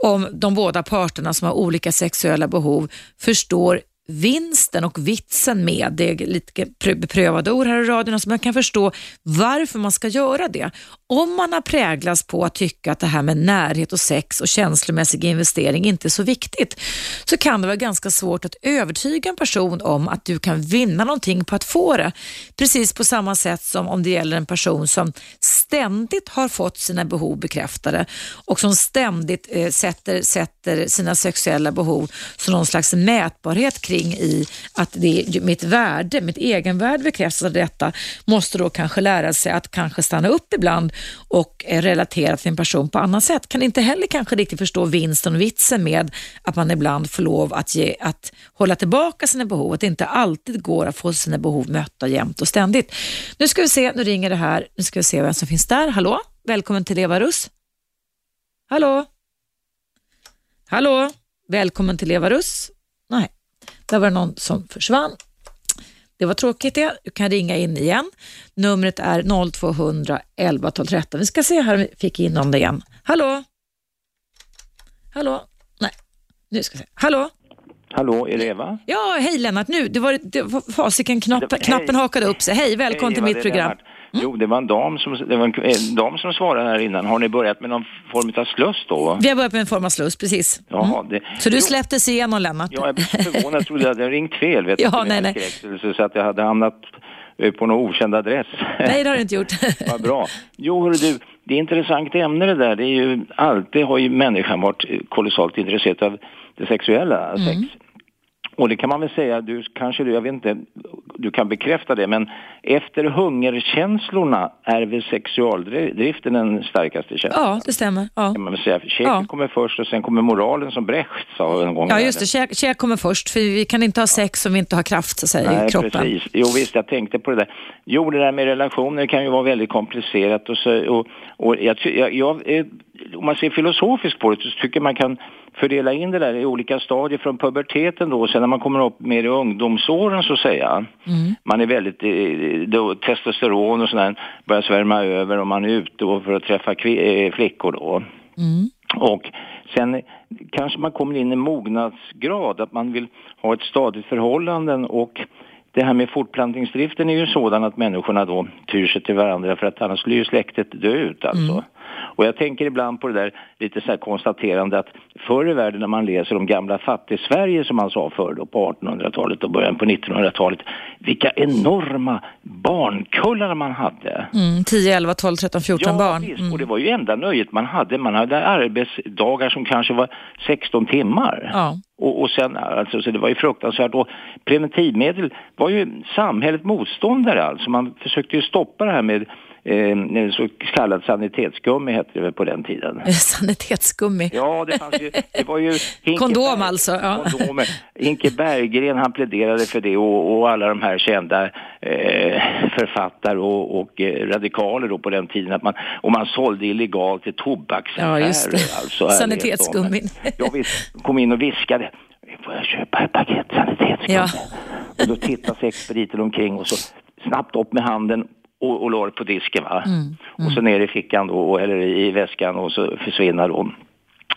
om de båda parterna som har olika sexuella behov förstår vinsten och vitsen med, det är lite beprövade ord här i radion, så man kan förstå varför man ska göra det. Om man har präglats på att tycka att det här med närhet och sex och känslomässig investering inte är så viktigt, så kan det vara ganska svårt att övertyga en person om att du kan vinna någonting på att få det. Precis på samma sätt som om det gäller en person som ständigt har fått sina behov bekräftade och som ständigt eh, sätter, sätter sina sexuella behov som någon slags mätbarhet kring kring i att det är mitt värde, mitt egenvärde bekräftas av detta, måste då kanske lära sig att kanske stanna upp ibland och eh, relatera till en person på annat sätt. Kan inte heller kanske riktigt förstå vinsten och vitsen med att man ibland får lov att, ge, att hålla tillbaka sina behov, att det inte alltid går att få sina behov mötta jämt och ständigt. Nu ska vi se, nu ringer det här, nu ska vi se vem som finns där. Hallå, välkommen till Eva Russ. Hallå? Hallå? Välkommen till Eva Russ. Nej, där var det någon som försvann. Det var tråkigt det. Du kan ringa in igen. Numret är 0200 11 12 13. Vi ska se här om vi fick in någon igen. Hallå? Hallå? Nej, nu ska vi se. Hallå?
Hallå, är det Eva?
Ja, hej Lennart. Nu, det var, det var fasiken, knapp, knappen hakade upp sig. Hej, välkommen hej, till mitt program. Lennart.
Mm. Jo, det var, en dam som, det var en dam som svarade här innan. Har ni börjat med någon form av sluss då?
Vi har börjat med en form av sluss, precis. Mm. Jaha, det, så du släpptes igenom Lennart?
Ja, jag blev förvånad. Jag trodde att jag ringt fel. Vet
ja, nej, nej.
Så att jag hade hamnat eh, på någon okänd adress.
Nej, det har du inte gjort.
Vad bra. Jo, hörru du, det är intressant ämne det där. Det är ju, alltid har ju människan varit kolossalt intresserad av det sexuella, mm. sex. Och det kan man väl säga, du kanske jag vet inte, du kan bekräfta det, men efter hungerkänslorna är väl sexualdriften den starkaste känslan?
Ja, det stämmer. Ja.
Kan man väl säga. Käk ja. kommer först och sen kommer moralen som Brecht sa en gång.
Ja, just det. Käk, käk kommer först, för vi kan inte ha sex om vi inte har kraft så att säga, Nej, i kroppen.
Precis. Jo, visst, jag tänkte på det där. Jo, det där med relationer kan ju vara väldigt komplicerat och, så, och, och jag, jag, jag, om man ser filosofiskt på det så tycker man kan fördela in det där i olika stadier från puberteten då, sen när man kommer upp mer i ungdomsåren så att säga. Mm. Man är väldigt, eh, då, testosteron och sådär börjar svärma över och man är ute för att träffa eh, flickor då. Mm. Och sen kanske man kommer in i mognadsgrad, att man vill ha ett stadigt förhållande och det här med fortplantningsdriften är ju sådan att människorna då tyr sig till varandra för att annars skulle ju släktet dö ut alltså. Mm. Och jag tänker ibland på det där lite så här konstaterande att förr i världen när man läser om gamla fattig-Sverige som man sa förr då på 1800-talet och början på 1900-talet, vilka enorma barnkullar man hade.
Mm, 10, 11, 12, 13, 14
ja,
barn.
Visst, mm. och det var ju enda nöjet man hade. Man hade arbetsdagar som kanske var 16 timmar. Ja. Och, och sen, alltså, så det var ju fruktansvärt. Och preventivmedel var ju samhället motståndare alltså. Man försökte ju stoppa det här med eh, så kallad sanitetsgummi hette det väl på den tiden.
Sanitetsgummi?
Ja, det fanns ju, det var ju...
Hinke Kondom alltså? Ja.
Kondomer. Hinke Berggren han pläderade för det och, och alla de här kända eh, författare och, och eh, radikaler då på den tiden att man, och man sålde illegalt till tobaksaffärer.
Ja, just det. Alltså, Sanitetsgummin.
Ja, visst, kom in och viskade. Får jag köpa ett paket sanitetsgummi? Ja. Och då tittar sig expediten omkring och så snabbt upp med handen och, och la på disken. Va? Mm, mm. Och så ner i fickan då, eller i väskan och så försvinner de.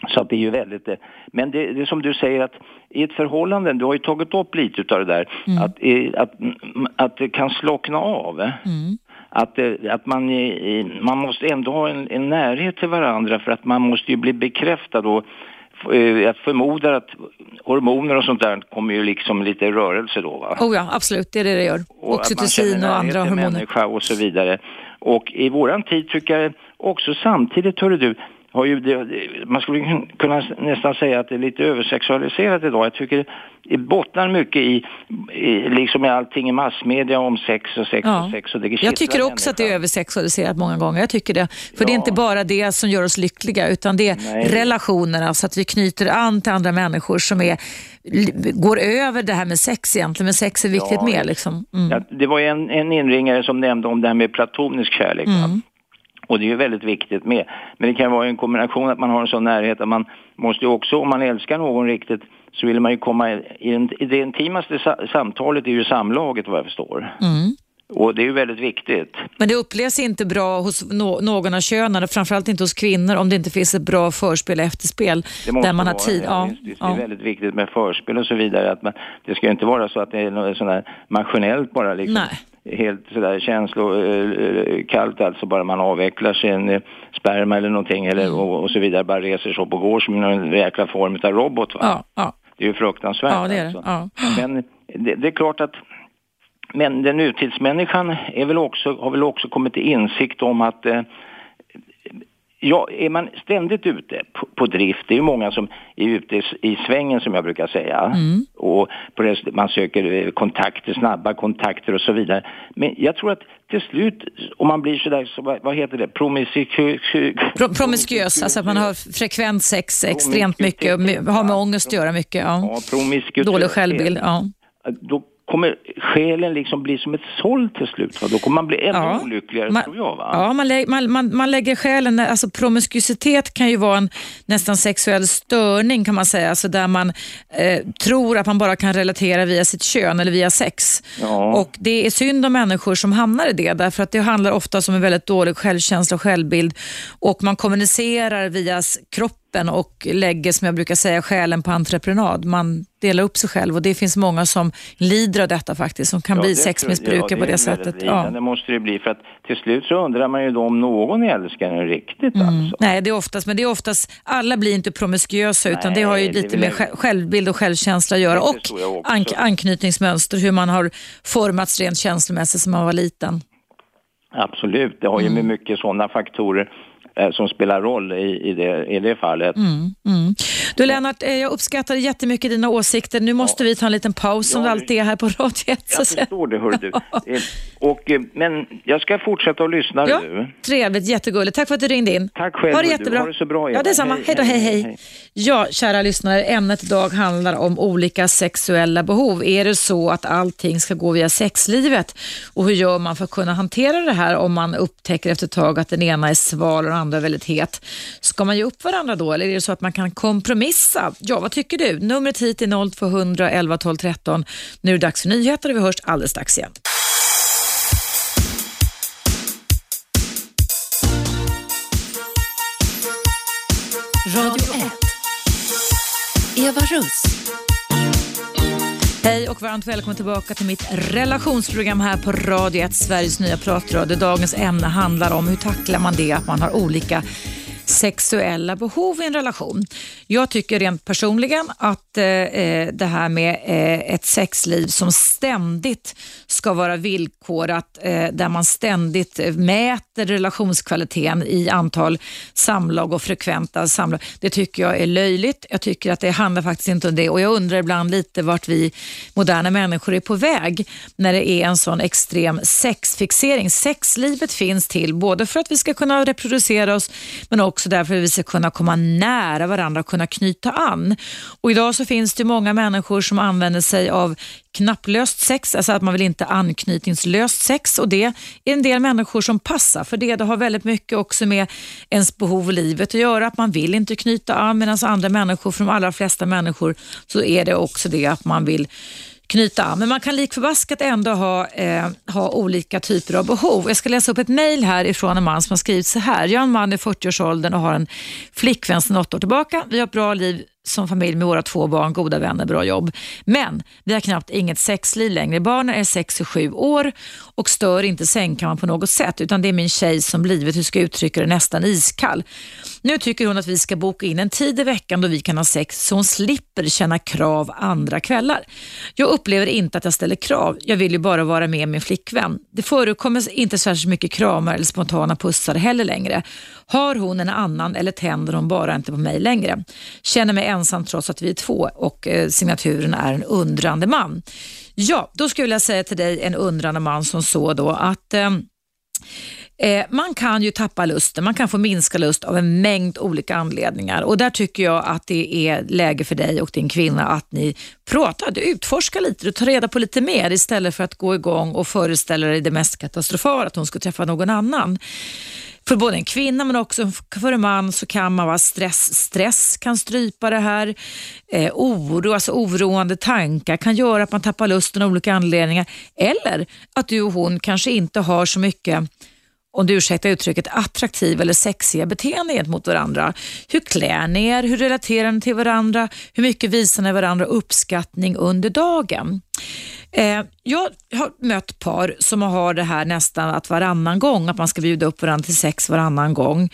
Så att det är ju väldigt... Eh, men det, det är som du säger att i ett förhållande, du har ju tagit upp lite av det där, mm. att, att, att det kan slockna av. Eh. Mm. Att, eh, att man, man måste ändå ha en, en närhet till varandra för att man måste ju bli bekräftad och eh, jag förmodar att hormoner och sånt där kommer ju liksom lite i rörelse då va?
Oh ja, absolut, det är det det gör.
Och
Oxytocin och andra hormoner.
människa och så vidare. Och i våran tid tycker jag också samtidigt, hörru du, har ju det, man skulle kunna nästan säga att det är lite översexualiserat idag. Jag tycker det bottnar mycket i, i liksom i allting i massmedia om sex och sex
Ja.
och sex och det
Jag tycker också att det är översexualiserat många gånger. Jag tycker det. För det är
Ja.
inte bara det som gör oss lyckliga utan det är
Nej.
relationerna, så att vi knyter an till andra människor som är, går över det här med sex egentligen. Men sex är viktigt
Ja,
mer. Liksom. Mm.
Ja, det var en, en inringare som nämnde om det här med platonisk kärlek.
Mm.
Och det är ju väldigt viktigt med. Men det kan vara en kombination att man har en sån närhet att man måste ju också, om man älskar någon riktigt, så vill man ju komma i, en, i det intimaste samtalet är ju samlaget vad jag förstår.
Mm.
Och det är ju väldigt viktigt.
Men det upplevs inte bra hos nå- någon av könen, framförallt inte hos kvinnor, om det inte finns ett bra förspel och efterspel
Det måste
där man har
vara,
tid. Ja.
Det är väldigt viktigt med förspel och så vidare. Att man, det ska ju inte vara så att det är något sånt där maskinellt bara liksom.
Nej.
Helt sådär känslokallt alltså bara man avvecklar sin eh, sperma eller någonting eller,
Mm.
och, och så vidare. Bara reser sig upp och går som en jäkla form av robot va.
Ja, ja.
Det är ju fruktansvärt
Ja, det är det.
alltså.
Ja.
Men det, det är klart att men den nutidsmänniskan är väl också, har väl också kommit till insikt om att eh, Ja, är man ständigt ute på, på drift, det är ju många som är ute i, i svängen som jag brukar säga.
Mm.
Och det, man söker eh, kontakter, snabba kontakter och så vidare. Men jag tror att till slut, om man blir sådär, så, vad, heter det, promiskuös?
Pro- promiskuös, alltså att man har frekvent sex extremt mycket har med ångest att göra mycket. Ja.
Ja.
Dålig självbild. Ja.
Då kommer själen liksom bli som ett såll till slut. Va? Då kommer man bli ännu
Ja.
olyckligare
Man-
tror jag. Va?
Ja, man, lä- man, man, man lägger själen, alltså promiskuitet kan ju vara en nästan sexuell störning kan man säga, alltså där man eh, tror att man bara kan relatera via sitt kön eller via sex.
Ja.
Och det är synd om människor som hamnar i det, därför att det handlar ofta om en väldigt dålig självkänsla och självbild och man kommunicerar via s- kroppen och lägger, som jag brukar säga, själen på entreprenad. Man delar upp sig själv och det finns många som lider av detta faktiskt, som kan
Ja,
bli
det
sexmissbrukare
ja,
på det sättet. Ja.
lidande måste det bli för att till slut så undrar man ju då om någon älskar en riktigt
Mm.
alltså.
Nej, det är oftast, men det är oftast, alla blir inte promiskuösa utan det har ju
Nej, det
lite
vill
med självbild och självkänsla att göra
Det
och ank- anknytningsmönster, hur man har formats rent känslomässigt som man var liten.
Absolut, det har ju med
Mm.
mycket sådana faktorer som spelar roll i, i, det, i det fallet.
Mm. Du Lennart, eh, jag uppskattar jättemycket dina åsikter. Nu måste vi ta en liten paus som
Ja,
det alltid är här på Radio 1. så
Jag förstår det, hör du. Eh, Och, eh, men jag ska fortsätta att lyssna
Ja,
nu.
trevligt, jättegulligt. Tack för att du ringde in.
Tack själv,
Ha det
du.
jättebra.
Ha det så bra, Eva.
Ja, detsamma.
Hej,
Hej då, hej,
hej,
hej.
hej.
Ja, kära lyssnare, ämnet idag handlar om olika sexuella behov. Är det så att allting ska gå via sexlivet? Och hur gör man för att kunna hantera det här om man upptäcker efter ett tag att den ena är sval och den andra varandra väldigt het? Ska man ge upp varandra då eller är det så att man kan kompromissa? Ja, vad tycker du? Numret hit är 0200 11 12 13. Nu är det dags för nyheter och vi hörs alldeles strax igen.
Radio 1. Eva Russ.
Hej och varmt välkommen tillbaka till mitt relationsprogram här på Radio 1, Sveriges nya pratradio. Dagens ämne handlar om hur tacklar man det att man har olika sexuella behov i en relation. Jag tycker rent personligen att eh, eh, det här med eh, ett sexliv som ständigt ska vara villkorat, eh, där man ständigt mäter relationskvaliteten i antal samlag och frekventa samlag. Det tycker jag är löjligt. Jag tycker att det handlar faktiskt inte om det och jag undrar ibland lite vart vi moderna människor är på väg när det är en sån extrem sexfixering. Sexlivet finns till både för att vi ska kunna reproducera oss men också därför att vi ska kunna komma nära varandra och kunna knyta an. Och idag så finns det många människor som använder sig av knapplöst sex, alltså att man vill inte anknytningslöst sex och det är en del människor som passar för det. Det har väldigt mycket också med ens behov i livet att göra, att man vill inte knyta an medan andra människor, för de allra flesta människor, så är det också det att man vill knyta an. Men man kan lik förbaskat ändå ha, eh, ha olika typer av behov. Jag ska läsa upp ett mejl här ifrån en man som har skrivit så här. Jag är en man i 40-årsåldern och har en flickvän sedan åtta år tillbaka. Vi har ett bra liv som familj med våra två barn, goda vänner, bra jobb. Men vi har knappt inget sexliv längre. Barnen är sex och sju år och stör inte sängkammaren på något sätt utan det är min tjej som blivit, hur ska jag uttrycka det, nästan iskall. Nu tycker hon att vi ska boka in en tid i veckan då vi kan ha sex så hon slipper känna krav andra kvällar. Jag upplever inte att jag ställer krav, jag vill ju bara vara med min flickvän. Det förekommer inte särskilt mycket kramar eller spontana pussar heller längre. Har hon en annan eller tänder hon bara inte på mig längre? Känner mig ensam trots att vi är två och eh, signaturen är en undrande man. Ja, då skulle jag vilja säga till dig en undrande man som så då att eh, eh, man kan ju tappa lusten, man kan få minska lust av en mängd olika anledningar och där tycker jag att det är läge för dig och din kvinna att ni pratar, du utforskar lite, du tar reda på lite mer istället för att gå igång och föreställa dig det mest katastrofala, att hon ska träffa någon annan. För både en kvinna men också för en man så kan man vara stress. Stress kan strypa det här. Eh, oro, alltså oroande tankar kan göra att man tappar lusten av olika anledningar. Eller att du och hon kanske inte har så mycket om du ursäktar uttrycket, attraktiva eller sexiga beteenden gentemot varandra. Hur klär ni er? Hur relaterar ni till varandra? Hur mycket visar ni varandra uppskattning under dagen? Eh, jag har mött par som har det här nästan att varannan gång, att man ska bjuda upp varandra till sex varannan gång.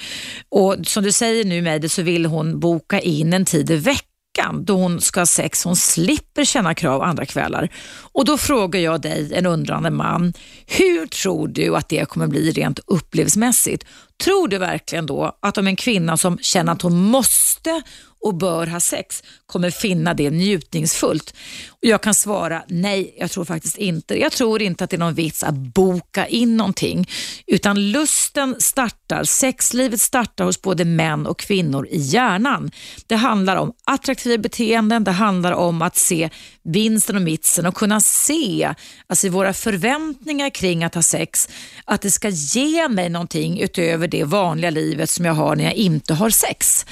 Och Som du säger nu med det så vill hon boka in en tid i veckan veckan då hon ska ha sex. Hon slipper känna krav andra kvällar. Och Då frågar jag dig, en undrande man, hur tror du att det kommer bli rent upplevelsemässigt? Tror du verkligen då att om en kvinna som känner att hon måste och bör ha sex kommer finna det njutningsfullt? Och jag kan svara nej, jag tror faktiskt inte Jag tror inte att det är någon vits att boka in någonting, utan lusten startar, sexlivet startar hos både män och kvinnor i hjärnan. Det handlar om attraktiva beteenden, det handlar om att se vinsten och mitsen och kunna se alltså i våra förväntningar kring att ha sex, att det ska ge mig någonting utöver det vanliga livet som jag har när jag inte har sex.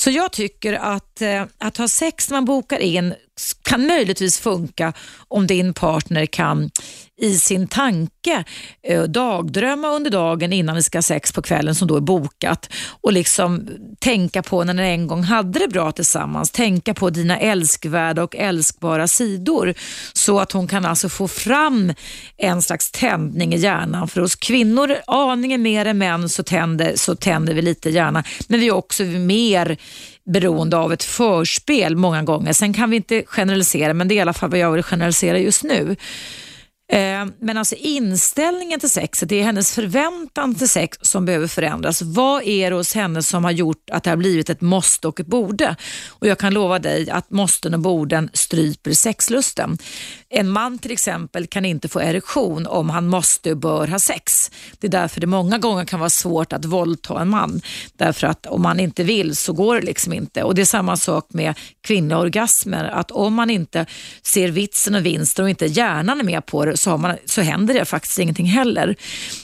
Så jag tycker att, eh, att ha sex när man bokar in kan möjligtvis funka om din partner kan i sin tanke eh, dagdrömma under dagen innan ni ska ha sex på kvällen som då är bokat och liksom tänka på när ni en gång hade det bra tillsammans. Tänka på dina älskvärda och älskbara sidor så att hon kan alltså få fram en slags tändning i hjärnan. För hos kvinnor aningen mer än män så tänder, så tänder vi lite hjärna men vi är också mer beroende av ett förspel många gånger. Sen kan vi inte generalisera, men det är i alla fall vad jag vill generalisera just nu. Eh, men alltså inställningen till sexet, det är hennes förväntan till sex som behöver förändras. Vad är det hos henne som har gjort att det har blivit ett måste och ett borde? Och jag kan lova dig att måsten och borden stryper sexlusten. En man till exempel kan inte få erektion om han måste och bör ha sex. Det är därför det många gånger kan vara svårt att våldta en man. Därför att om man inte vill så går det liksom inte. Och Det är samma sak med kvinnliga orgasmer. Att om man inte ser vitsen och vinsten och inte hjärnan är med på det så, man, så händer det faktiskt ingenting heller.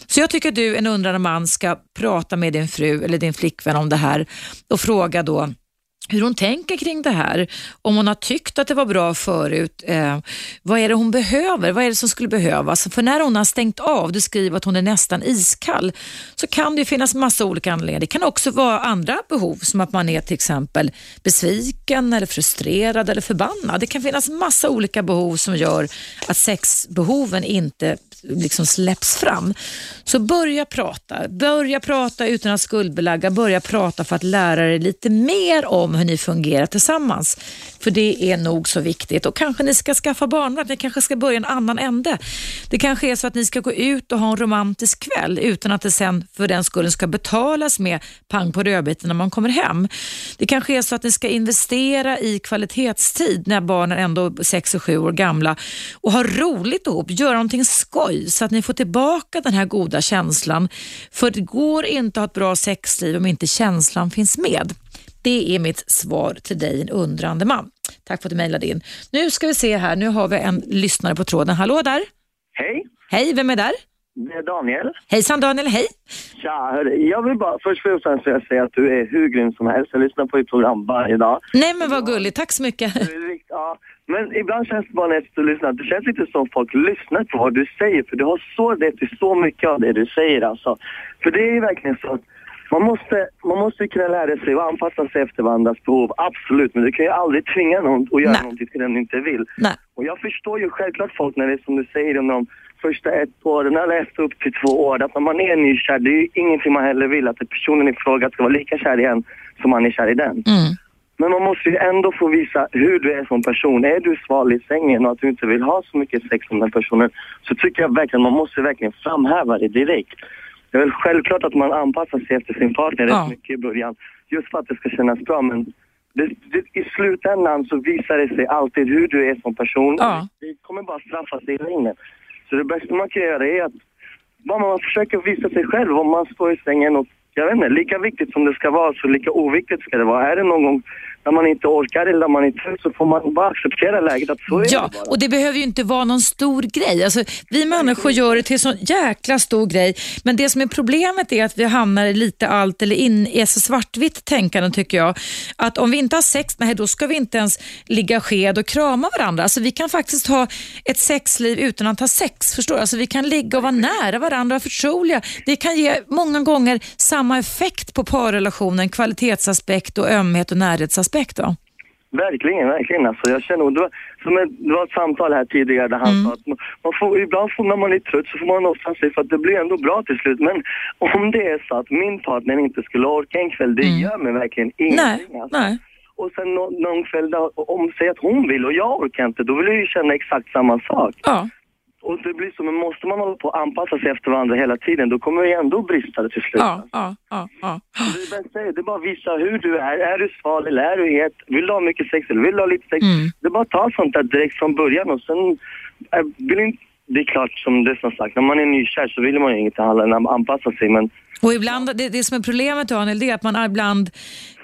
Så jag tycker att du, en undrande man, ska prata med din fru eller din flickvän om det här och fråga då hur hon tänker kring det här. Om hon har tyckt att det var bra förut. Eh, vad är det hon behöver? Vad är det som skulle behövas? För när hon har stängt av, du skriver att hon är nästan iskall, så kan det finnas massa olika anledningar. Det kan också vara andra behov, som att man är till exempel besviken, eller frustrerad eller förbannad. Det kan finnas massa olika behov som gör att sexbehoven inte liksom släpps fram. Så börja prata. Börja prata utan att skuldbelägga. Börja prata för att lära dig lite mer om hur ni fungerar tillsammans. För det är nog så viktigt. Och kanske ni ska skaffa barnvakt. Ni kanske ska börja en annan ände. Det kanske är så att ni ska gå ut och ha en romantisk kväll utan att det sen för den skullen ska betalas med pang på rödbetan när man kommer hem. Det kanske är så att ni ska investera i kvalitetstid när barnen ändå är 6 och 7 år gamla och ha roligt ihop, göra någonting skoj skoj så att ni får tillbaka den här goda känslan. För det går inte att ha ett bra sexliv om inte känslan finns med. Det är mitt svar till dig, en undrande man. Tack för att du mejlade in. Nu ska vi se här, nu har vi en lyssnare på tråden. Hallå där!
Hej!
Hej, vem är där?
Det är Daniel.
Hejsan Daniel, hej!
Tja, hörru, jag vill bara först och främst säga att du är hur grym som helst. Jag lyssnar på ditt program varje dag.
Nej men vad gulligt, tack så mycket.
Ja, men ibland känns det bara när jag lyssnar, det känns lite som folk lyssnar på vad du säger, för du har så rätt i så mycket av det du säger alltså. För det är ju verkligen så att Man måste, man måste kunna lära sig och anpassa sig efter varandras behov, absolut. Men du kan ju aldrig tvinga någon att göra
Nej.
någonting som den inte vill.
Nej.
Och jag förstår ju självklart folk när det är som du säger under de första ett åren eller efter upp till två år. Att när man är nykär, det är ju ingenting man heller vill. Att personen i fråga ska vara lika kär i en som man är kär i den.
Mm.
Men man måste ju ändå få visa hur du är som person. Är du sval i sängen och att du inte vill ha så mycket sex med den personen så tycker jag verkligen man måste verkligen framhäva det direkt. Det är väl självklart att man anpassar sig efter sin partner
Ja.
rätt mycket i början just för att det ska kännas bra men det, det, i slutändan så visar det sig alltid hur du är som person.
Ja.
Det kommer bara straffa sig i längden. Så det bästa man kan göra är att bara man försöker visa sig själv om man står i sängen och jag vet inte, lika viktigt som det ska vara så lika oviktigt ska det vara. Är det någon gång när man inte orkar eller när man inte så får man bara acceptera läget att så är
Ja,
det bara.
och det behöver ju inte vara någon stor grej. Alltså, vi människor gör det till en sån jäkla stor grej. Men det som är problemet är att vi hamnar i lite allt eller in ett så svartvitt tänkande tycker jag. Att om vi inte har sex, nej då ska vi inte ens ligga sked och krama varandra. Alltså, vi kan faktiskt ha ett sexliv utan att ha sex. Förstår du? Alltså, vi kan ligga och vara nära varandra och förtroliga. Det kan ge många gånger samma effekt på parrelationen, kvalitetsaspekt och ömhet och närhetsaspekt. Va?
Verkligen, verkligen. Alltså, jag känner, det, var, som ett, det var ett samtal här tidigare där han
Mm.
sa att man, man får, ibland får, när man är trött så får man offra sig för att det blir ändå bra till slut. Men om det är så att min partner inte skulle orka en kväll, det gör mig verkligen
Mm. Nej,
ingenting. Alltså.
nej.
Och sen nå- någon kväll där, om säg att hon vill och jag orkar inte, då vill jag ju känna exakt samma sak.
Ja.
Och det blir så, men måste man hålla på och anpassa sig efter varandra hela tiden, då kommer det ju ändå brista det till slut.
Ja, ja, ja, ja.
Det är, det är bara att visa hur du är. Är du sval eller är du het? Vill du ha mycket sex eller vill du ha lite sex?
Mm.
Det är bara att ta sånt där direkt från början och sen... Äh, vill inte, det är klart, som det som sagt, när man är nykär så vill man ju inget annat än att anpassa sig, men
och ibland, det, det som är problemet Daniel, det är att man ibland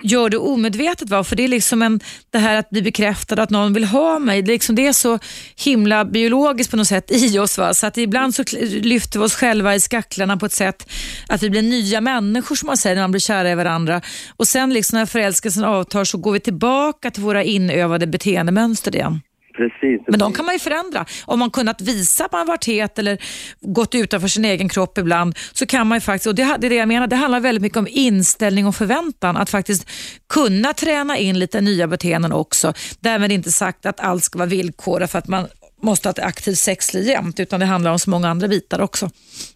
gör det omedvetet. Va? För det är liksom en, det här att bli bekräftad, att någon vill ha mig. Det är, liksom, det är så himla biologiskt på något sätt i oss. Va? Så att ibland så lyfter vi oss själva i skacklarna på ett sätt att vi blir nya människor som man säger när man blir kära i varandra. Och sen liksom när förälskelsen avtar så går vi tillbaka till våra inövade beteendemönster igen
precis.
Men de kan man ju förändra. Om man kunnat visa att man varit het eller gått utanför sin egen kropp ibland så kan man ju faktiskt, och det är det jag menar, det handlar väldigt mycket om inställning och förväntan. Att faktiskt kunna träna in lite nya beteenden också. Därmed inte sagt att allt ska vara villkorat för att man måste ha ett aktivt sexliv jämt, utan det handlar om så många andra bitar också.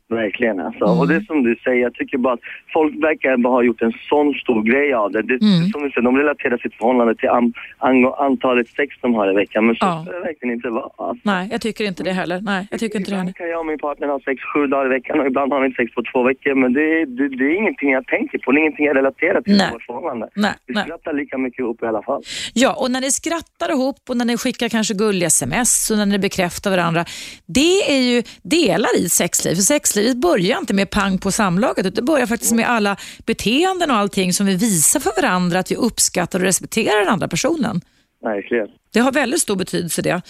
Verkligen alltså.
Mm.
Och det är som du säger, jag tycker bara att folk verkar bara ha gjort en sån stor grej av det. det
Mm.
Som du säger, de relaterar sitt förhållande till an, an, antalet sex de har i veckan. Men så
Ja.
ska det verkligen inte vara. Alltså.
Nej, jag tycker inte det heller. Nej, jag tycker inte det heller.
Ibland kan jag och min partner ha sex sju dagar i veckan och ibland har vi sex på två veckor. Men det, det, det är ingenting jag tänker på, det är ingenting jag relaterar till
Nej.
vårt förhållande.
Nej,
Vi
nej.
skrattar lika mycket ihop i alla fall.
Ja, och när ni skrattar ihop och när ni skickar kanske gulliga sms och när ni bekräftar varandra. Det är ju delar i sexliv. För sexlivet börjar inte med pang på samlaget utan det börjar faktiskt med alla beteenden och allting som vi visar för varandra att vi uppskattar och respekterar den andra personen.
Verkligen.
Det har väldigt stor betydelse det.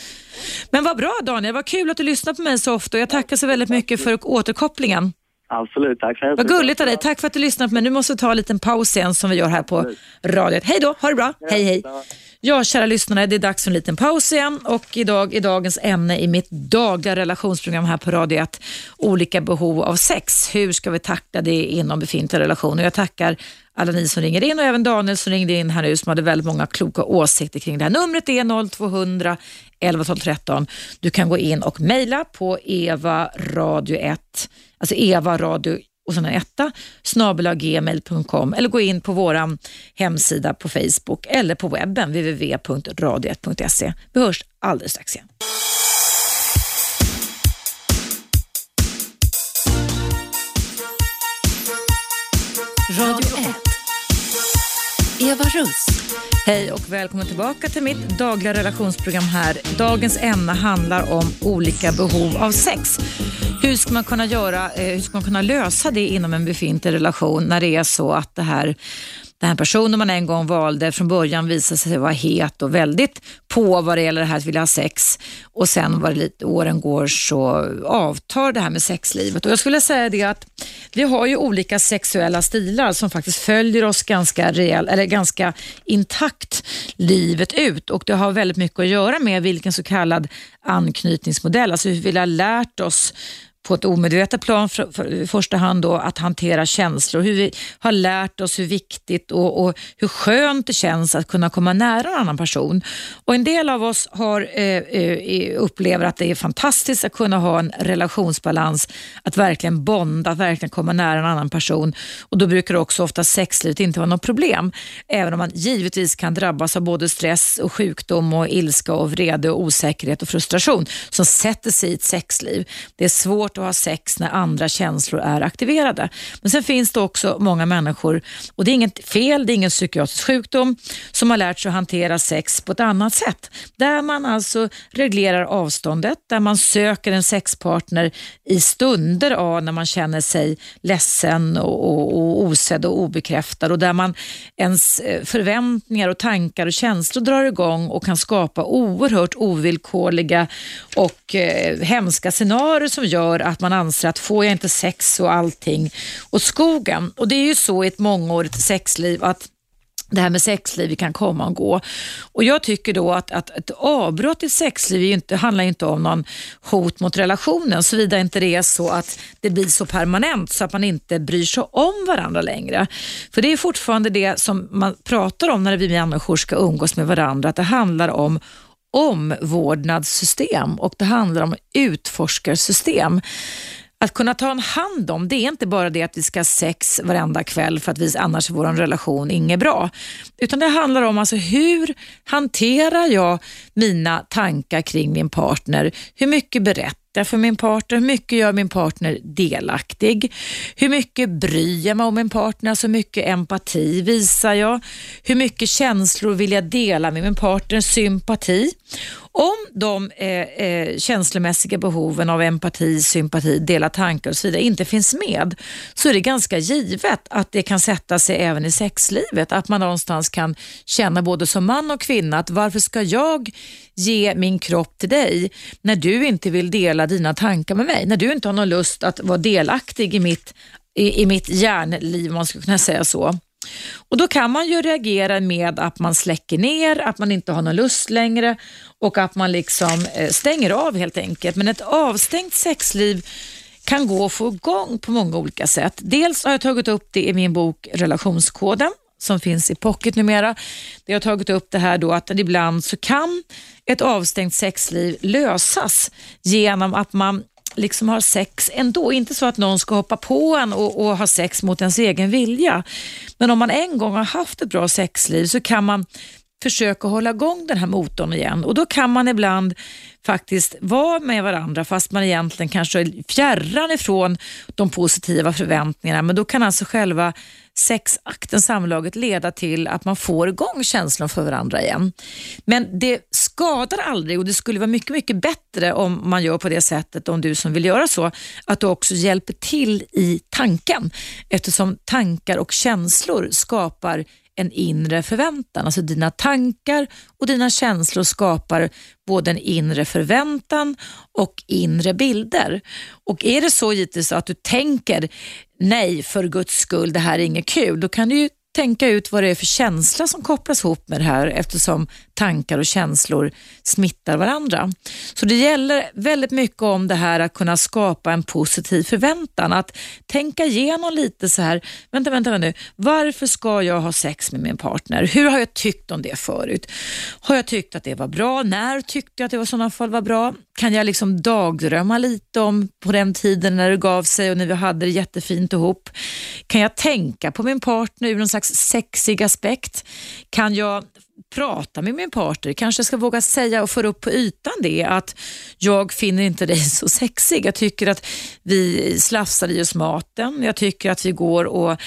Men vad bra Daniel, vad kul att du lyssnar på mig så ofta och jag tackar så väldigt mycket för återkopplingen.
Absolut, tack så hemskt
Vad gulligt av dig. Tack för att du lyssnade på mig. Nu måste vi ta en liten paus igen som vi gör här på radiot. Hej då, ha det bra. Hej hej. Ja, kära lyssnare, det är dags för en liten paus igen och idag är dagens ämne i mitt dagliga relationsprogram här på Radio 1, olika behov av sex. Hur ska vi tackla det inom befintliga relationer? Jag tackar alla ni som ringer in och även Daniel som ringde in här nu som hade väldigt många kloka åsikter kring det här. Numret är 0200 11 12 13. Du kan gå in och mejla på Eva Radio 1, alltså Eva Radio och sen en etta, snabelagmail.com eller gå in på vår hemsida på Facebook eller på webben www.radio1.se. Vi hörs alldeles strax igen.
Radio Eva Russ.
Hej och välkommen tillbaka till mitt dagliga relationsprogram här. Dagens ämne handlar om olika behov av sex. Hur ska man kunna, göra, eh, hur ska man kunna lösa det inom en befintlig relation när det är så att det här den här personen man en gång valde från början visade sig vara het och väldigt på vad det gäller det här att vilja ha sex. Och sen vad det lite åren går så avtar det här med sexlivet. Och jag skulle säga det att vi har ju olika sexuella stilar som faktiskt följer oss ganska, rejäl, eller ganska intakt livet ut. Och det har väldigt mycket att göra med vilken så kallad anknytningsmodell, alltså hur vi har lärt oss på ett omedvetet plan för, för, i första hand då, att hantera känslor. Hur vi har lärt oss hur viktigt och, och, hur skönt det känns att kunna komma nära en annan person. Och En del av oss har, eh, eh upplever att det är fantastiskt att kunna ha en relationsbalans, att verkligen bonda, att verkligen komma nära en annan person. Och Då brukar också ofta sexlivet inte vara något problem. Även om man givetvis kan drabbas av både stress och sjukdom och ilska och vrede och osäkerhet och frustration som sätter sig i ett sexliv. Det är svårt att ha sex när andra känslor är aktiverade. Men sen finns det också många människor, och det är inget fel, det är ingen psykiatrisk sjukdom, som har lärt sig att hantera sex på ett annat sätt. Där man alltså reglerar avståndet, där man söker en sexpartner i stunder av när man känner sig ledsen och, och, och osedd och obekräftad och där man ens eh, förväntningar och tankar och känslor drar igång och kan skapa oerhört ovillkorliga och eh, hemska scenarier som gör att man anser att får jag inte sex och allting åt skogen. Och det är ju så i ett mångårigt sexliv att det här med sexliv kan komma och gå. Och Jag tycker då att, att ett avbrott i sexliv inte, handlar inte om någon hot mot relationen, såvida inte det är så att det blir så permanent så att man inte bryr sig om varandra längre. För det är fortfarande det som man pratar om när vi människor ska umgås med varandra, att det handlar om omvårdnadssystem och det handlar om utforskarsystem. Att kunna ta en hand om, det är inte bara det att vi ska ha sex varenda kväll för att vi, annars är vår relation inget bra. Utan det handlar om alltså hur hanterar jag mina tankar kring min partner? Hur mycket berättar berättar för min partner? Hur mycket gör min partner delaktig? Hur mycket bryr jag mig om min partner? Alltså mycket empati visar jag? Hur mycket känslor vill jag dela med min partner? Sympati? Om de eh, eh, känslomässiga behoven av empati, sympati, dela tankar och så vidare inte finns med så är det ganska givet att det kan sätta sig även i sexlivet. Att man någonstans kan känna både som man och kvinna att varför ska jag ge min kropp till dig när du inte vill dela dina tankar med mig? När du inte har någon lust att vara delaktig i mitt, i, i mitt hjärnliv, om man skulle kunna säga så. Och Då kan man ju reagera med att man släcker ner, att man inte har någon lust längre och att man liksom eh, stänger av helt enkelt. Men ett avstängt sexliv kan gå att få igång på många olika sätt. Dels har jag tagit upp det i min bok Relationskoden som finns i pocket numera. Jag har tagit upp det här då att ibland så kan ett avstängt sexliv lösas genom att man liksom har sex ändå. Inte så att någon ska hoppa på en och, och, ha sex mot ens egen vilja. Men om man en gång har haft ett bra sexliv så kan man försöka hålla igång den här motorn igen och då kan man ibland faktiskt vara med varandra fast man egentligen kanske är fjärran ifrån de positiva förväntningarna. Men då kan alltså själva sexakten, samlaget, leda till att man får igång känslan för varandra igen. Men det skadar aldrig och det skulle vara mycket, mycket bättre om man gör på det sättet, om du som vill göra så, att du också hjälper till i tanken eftersom tankar och känslor skapar en inre förväntan. Alltså dina tankar och dina känslor skapar både en inre förväntan och inre bilder. Och är det så givetvis att du tänker nej för guds skull, det här är inget kul, då kan du ju tänka ut vad det är för känsla som kopplas ihop med det här eftersom tankar och känslor smittar varandra. Så det gäller väldigt mycket om det här att kunna skapa en positiv förväntan. Att tänka igenom lite så här, vänta, vänta, vänta nu, varför ska jag ha sex med min partner? Hur har jag tyckt om det förut? Har jag tyckt att det var bra? När tyckte jag att det i sådana fall var bra? Kan jag liksom dagdrömma lite om på den tiden när det gav sig och när vi hade det jättefint ihop? Kan jag tänka på min partner ur någon slags sexig aspekt? Kan jag prata med min partner, kanske ska våga säga och få upp på ytan det att jag finner inte dig så sexig. Jag tycker att vi slafsar i oss maten. Jag tycker att vi går och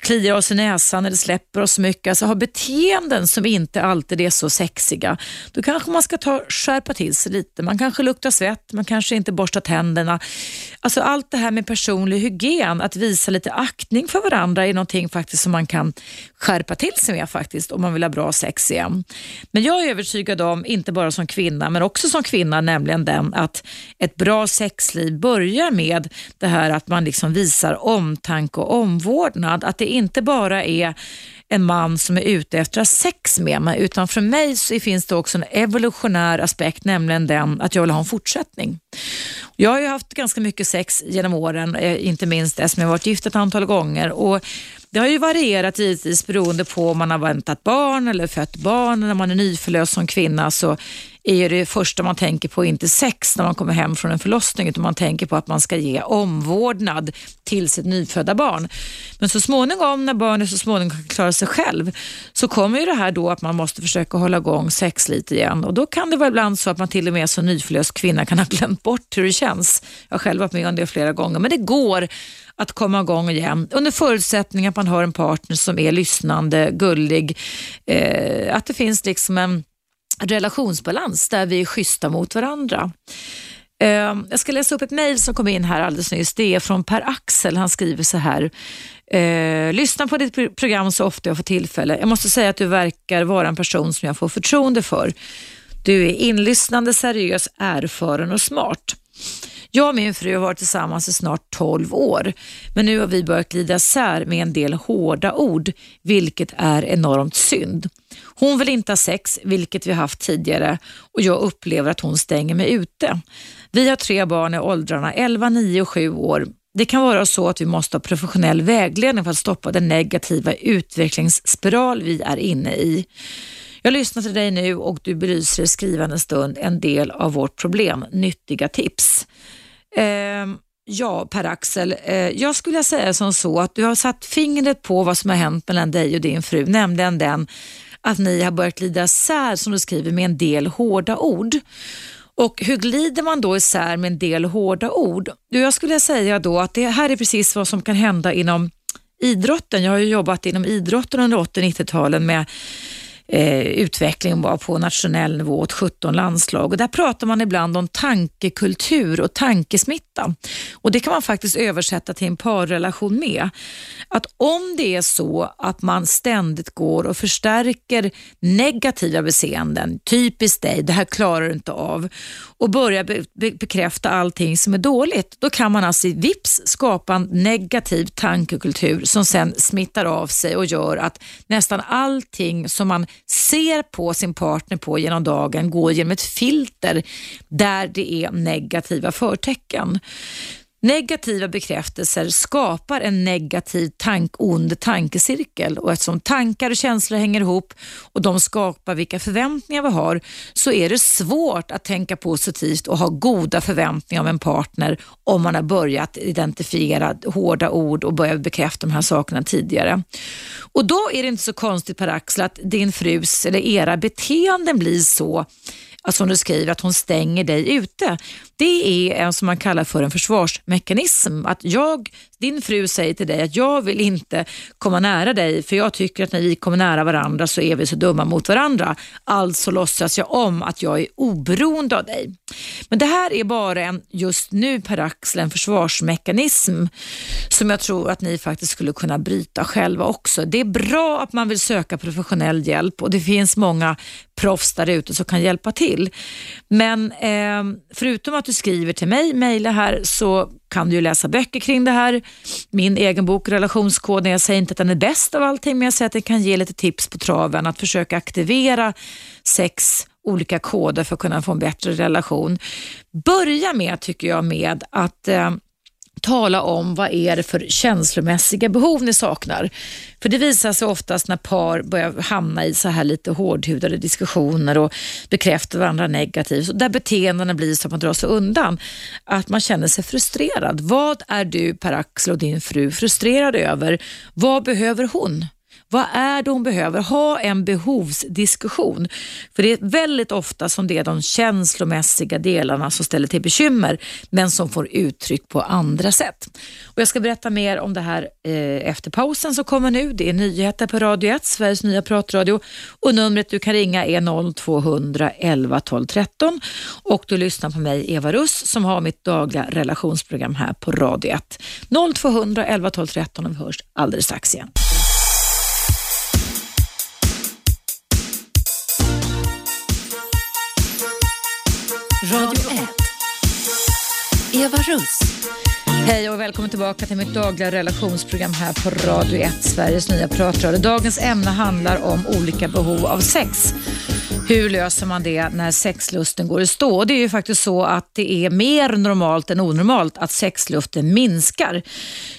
kliar oss i näsan eller släpper oss mycket. Alltså har beteenden som inte alltid är så sexiga. Då kanske man ska ta skärpa till sig lite. Man kanske luktar svett, man kanske inte borstar tänderna. Alltså allt det här med personlig hygien, att visa lite aktning för varandra är någonting faktiskt som man kan skärpa till sig med faktiskt om man vill ha bra sex igen. Men jag är övertygad om, inte bara som kvinna, men också som kvinna, nämligen den att ett bra sexliv börjar med det här att man liksom visar omtanke och omvårdnad. Att det inte bara är en man som är ute efter att ha sex med mig, utan för mig så finns det också en evolutionär aspekt, nämligen den att jag vill ha en fortsättning. Jag har ju haft ganska mycket sex genom åren, eh, inte minst eftersom jag varit gift ett antal gånger. Och det har ju varierat givetvis beroende på om man har väntat barn eller fött barn. När man är nyförlöst som kvinna så är det första man tänker på inte sex när man kommer hem från en förlossning utan man tänker på att man ska ge omvårdnad till sitt nyfödda barn. Men så småningom när barnet så småningom kan klara sig själv så kommer ju det här då att man måste försöka hålla igång sex lite igen och då kan det vara ibland så att man till och med som nyförlöst kvinna kan ha glömt bort hur det känns. Jag har själv varit med om det flera gånger men det går att komma igång igen under förutsättning att man har en partner som är lyssnande, gullig, eh, att det finns liksom en relationsbalans där vi är schyssta mot varandra. Eh, jag ska läsa upp ett mejl som kom in här alldeles nyss. Det är från Per-Axel. Han skriver så här. Eh, lyssna på ditt program så ofta jag får tillfälle. Jag måste säga att du verkar vara en person som jag får förtroende för. Du är inlyssnande, seriös, erfaren och smart. Jag och min fru har varit tillsammans i snart 12 år, men nu har vi börjat glida isär med en del hårda ord, vilket är enormt synd. Hon vill inte ha sex, vilket vi haft tidigare och jag upplever att hon stänger mig ute. Vi har tre barn i åldrarna 11, 9 och 7 år. Det kan vara så att vi måste ha professionell vägledning för att stoppa den negativa utvecklingsspiral vi är inne i. Jag lyssnar till dig nu och du belyser i skrivande stund en del av vårt problem, nyttiga tips. Eh, ja, Per-Axel, eh, jag skulle säga som så att du har satt fingret på vad som har hänt mellan dig och din fru, nämligen den att ni har börjat glida isär, som du skriver, med en del hårda ord. Och hur glider man då isär med en del hårda ord? Jag skulle säga då att det här är precis vad som kan hända inom idrotten. Jag har ju jobbat inom idrotten under 80-90-talen med eh, utvecklingen var på nationell nivå åt 17 landslag. Och där pratar man ibland om tankekultur och tankesmitta. Och Det kan man faktiskt översätta till en parrelation med. Att om det är så att man ständigt går och förstärker negativa beseenden, typiskt dig, det här klarar du inte av, och börjar be be bekräfta allting som är dåligt, då kan man alltså vips skapa en negativ tankekultur som sen smittar av sig och gör att nästan allting som man ser på sin partner på genom dagen går genom ett filter där det är negativa förtecken. Negativa bekräftelser skapar en negativ tank, ond tankecirkel och eftersom tankar och känslor hänger ihop och de skapar vilka förväntningar vi har så är det svårt att tänka positivt och ha goda förväntningar om en partner om man har börjat identifiera hårda ord och börjat bekräfta de här sakerna tidigare. Och Då är det inte så konstigt Per-Axel att din frus eller era beteenden blir så att som du skriver, att hon stänger dig ute. Det är en som man kallar för en försvarsmekanism. Att jag, din fru säger till dig att jag vill inte komma nära dig för jag tycker att när vi kommer nära varandra så är vi så dumma mot varandra. Alltså låtsas jag om att jag är oberoende av dig. Men det här är bara en, just nu per axel, en försvarsmekanism som jag tror att ni faktiskt skulle kunna bryta själva också. Det är bra att man vill söka professionell hjälp och det finns många proffs där ute som kan hjälpa till. Men eh, förutom att du skriver till mig, mejla här, så kan du ju läsa böcker kring det här. Min egen bok Relationskoden, jag säger inte att den är bäst av allting, men jag säger att den kan ge lite tips på traven att försöka aktivera sex olika koder för att kunna få en bättre relation. Börja med, tycker jag, med att eh, tala om vad är det för känslomässiga behov ni saknar. För det visar sig oftast när par börjar hamna i så här lite hårdhudade diskussioner och bekräftar varandra negativt, där beteendena blir så att man drar sig undan, att man känner sig frustrerad. Vad är du Per-Axel och din fru frustrerad över? Vad behöver hon? Vad är det hon behöver? Ha en behovsdiskussion. För det är väldigt ofta som det är de känslomässiga delarna som ställer till bekymmer, men som får uttryck på andra sätt. Och jag ska berätta mer om det här eh, efter pausen som kommer nu. Det är nyheter på Radio 1, Sveriges nya pratradio och numret du kan ringa är 0200 11 12 13 och du lyssnar på mig, Eva Russ, som har mitt dagliga relationsprogram här på Radio 1. 0200 11 12 13 och vi hörs alldeles strax igen.
Radio 1. Eva Russ.
Hej och välkommen tillbaka till mitt dagliga relationsprogram här på Radio 1, Sveriges nya pratradio. Dagens ämne handlar om olika behov av sex. Hur löser man det när sexlusten går i stå? Och det är ju faktiskt så att det är mer normalt än onormalt att sexluften minskar.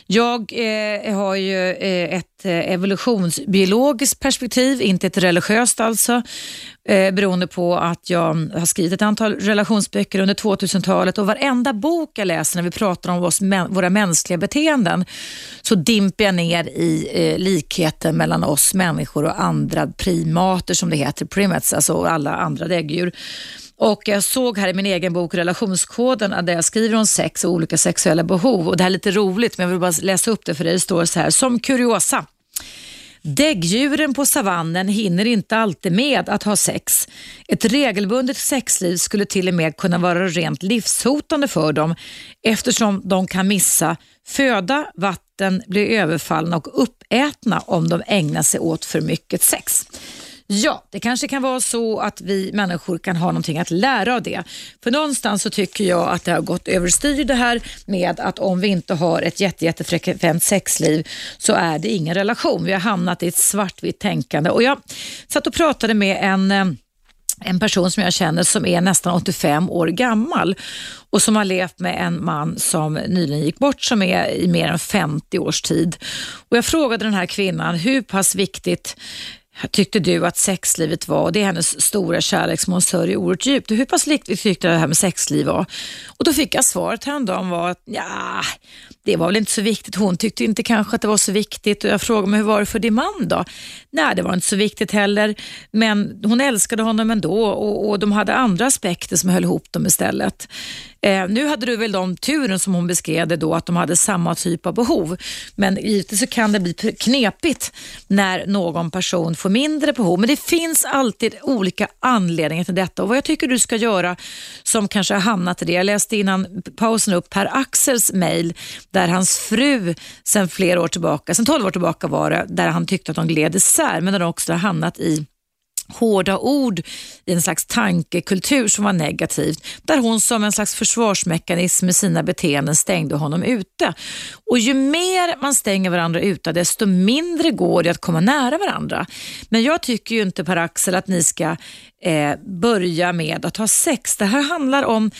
Jag eh, har ju eh, ett eh, evolutionsbiologiskt perspektiv, inte ett religiöst alltså, eh, beroende på att jag har skrivit ett antal relationsböcker under 2000-talet och varenda bok jag läser när vi pratar om oss, våra mänskliga beteenden så dimper jag ner i eh, likheten mellan oss människor och andra primater som det heter, primates, alltså och alla andra däggdjur. Och jag såg här i min egen bok Relationskoden där jag skriver om sex och olika sexuella behov och det här är lite roligt men jag vill bara läsa upp det för dig. Det står så här, som kuriosa. Däggdjuren på savannen hinner inte alltid med att ha sex. Ett regelbundet sexliv skulle till och med kunna vara rent livshotande för dem eftersom de kan missa föda, vatten, bli överfallna och uppätna om de ägnar sig åt för mycket sex. Ja, det kanske kan vara så att vi människor kan ha någonting att lära av det. För någonstans så tycker jag att det har gått överstyr det här med att om vi inte har ett jätte, jättefrekvent sexliv så är det ingen relation. Vi har hamnat i ett svartvitt tänkande och jag satt och pratade med en eh, en person som jag känner som är nästan 85 år gammal och som har levt med en man som nyligen gick bort som är i mer än 50 års tid. Och jag frågade den här kvinnan hur pass viktigt tyckte du att sexlivet var? Och det är hennes stora kärlek som hon sörjer oerhört djupt. hur pass viktigt tyckte du det här med sexliv var? Och då fick jag svaret häromdagen var att ja, det var väl inte så viktigt. Hon tyckte inte kanske att det var så viktigt och jag frågade mig hur var det för din man då? Nej, det var inte så viktigt heller, men hon älskade honom ändå och, och de hade andra aspekter som höll ihop dem istället. Eh, nu hade du väl de turen som hon beskrev det då, att de hade samma typ av behov. Men givetvis så kan det bli knepigt när någon person får mindre behov. Men det finns alltid olika anledningar till detta och vad jag tycker du ska göra som kanske har hamnat i det. Jag läste innan pausen upp Per Axels mejl där hans fru sen flera år tillbaka, sen 12 år tillbaka var det, där han tyckte att de gled isär men där de också har hamnat i hårda ord i en slags tankekultur som var negativt, där hon som en slags försvarsmekanism med sina beteenden stängde honom ute. Och ju mer man stänger varandra ute, desto mindre går det att komma nära varandra. Men jag tycker ju inte Per-Axel att ni ska eh, börja med att ha sex. Det här handlar om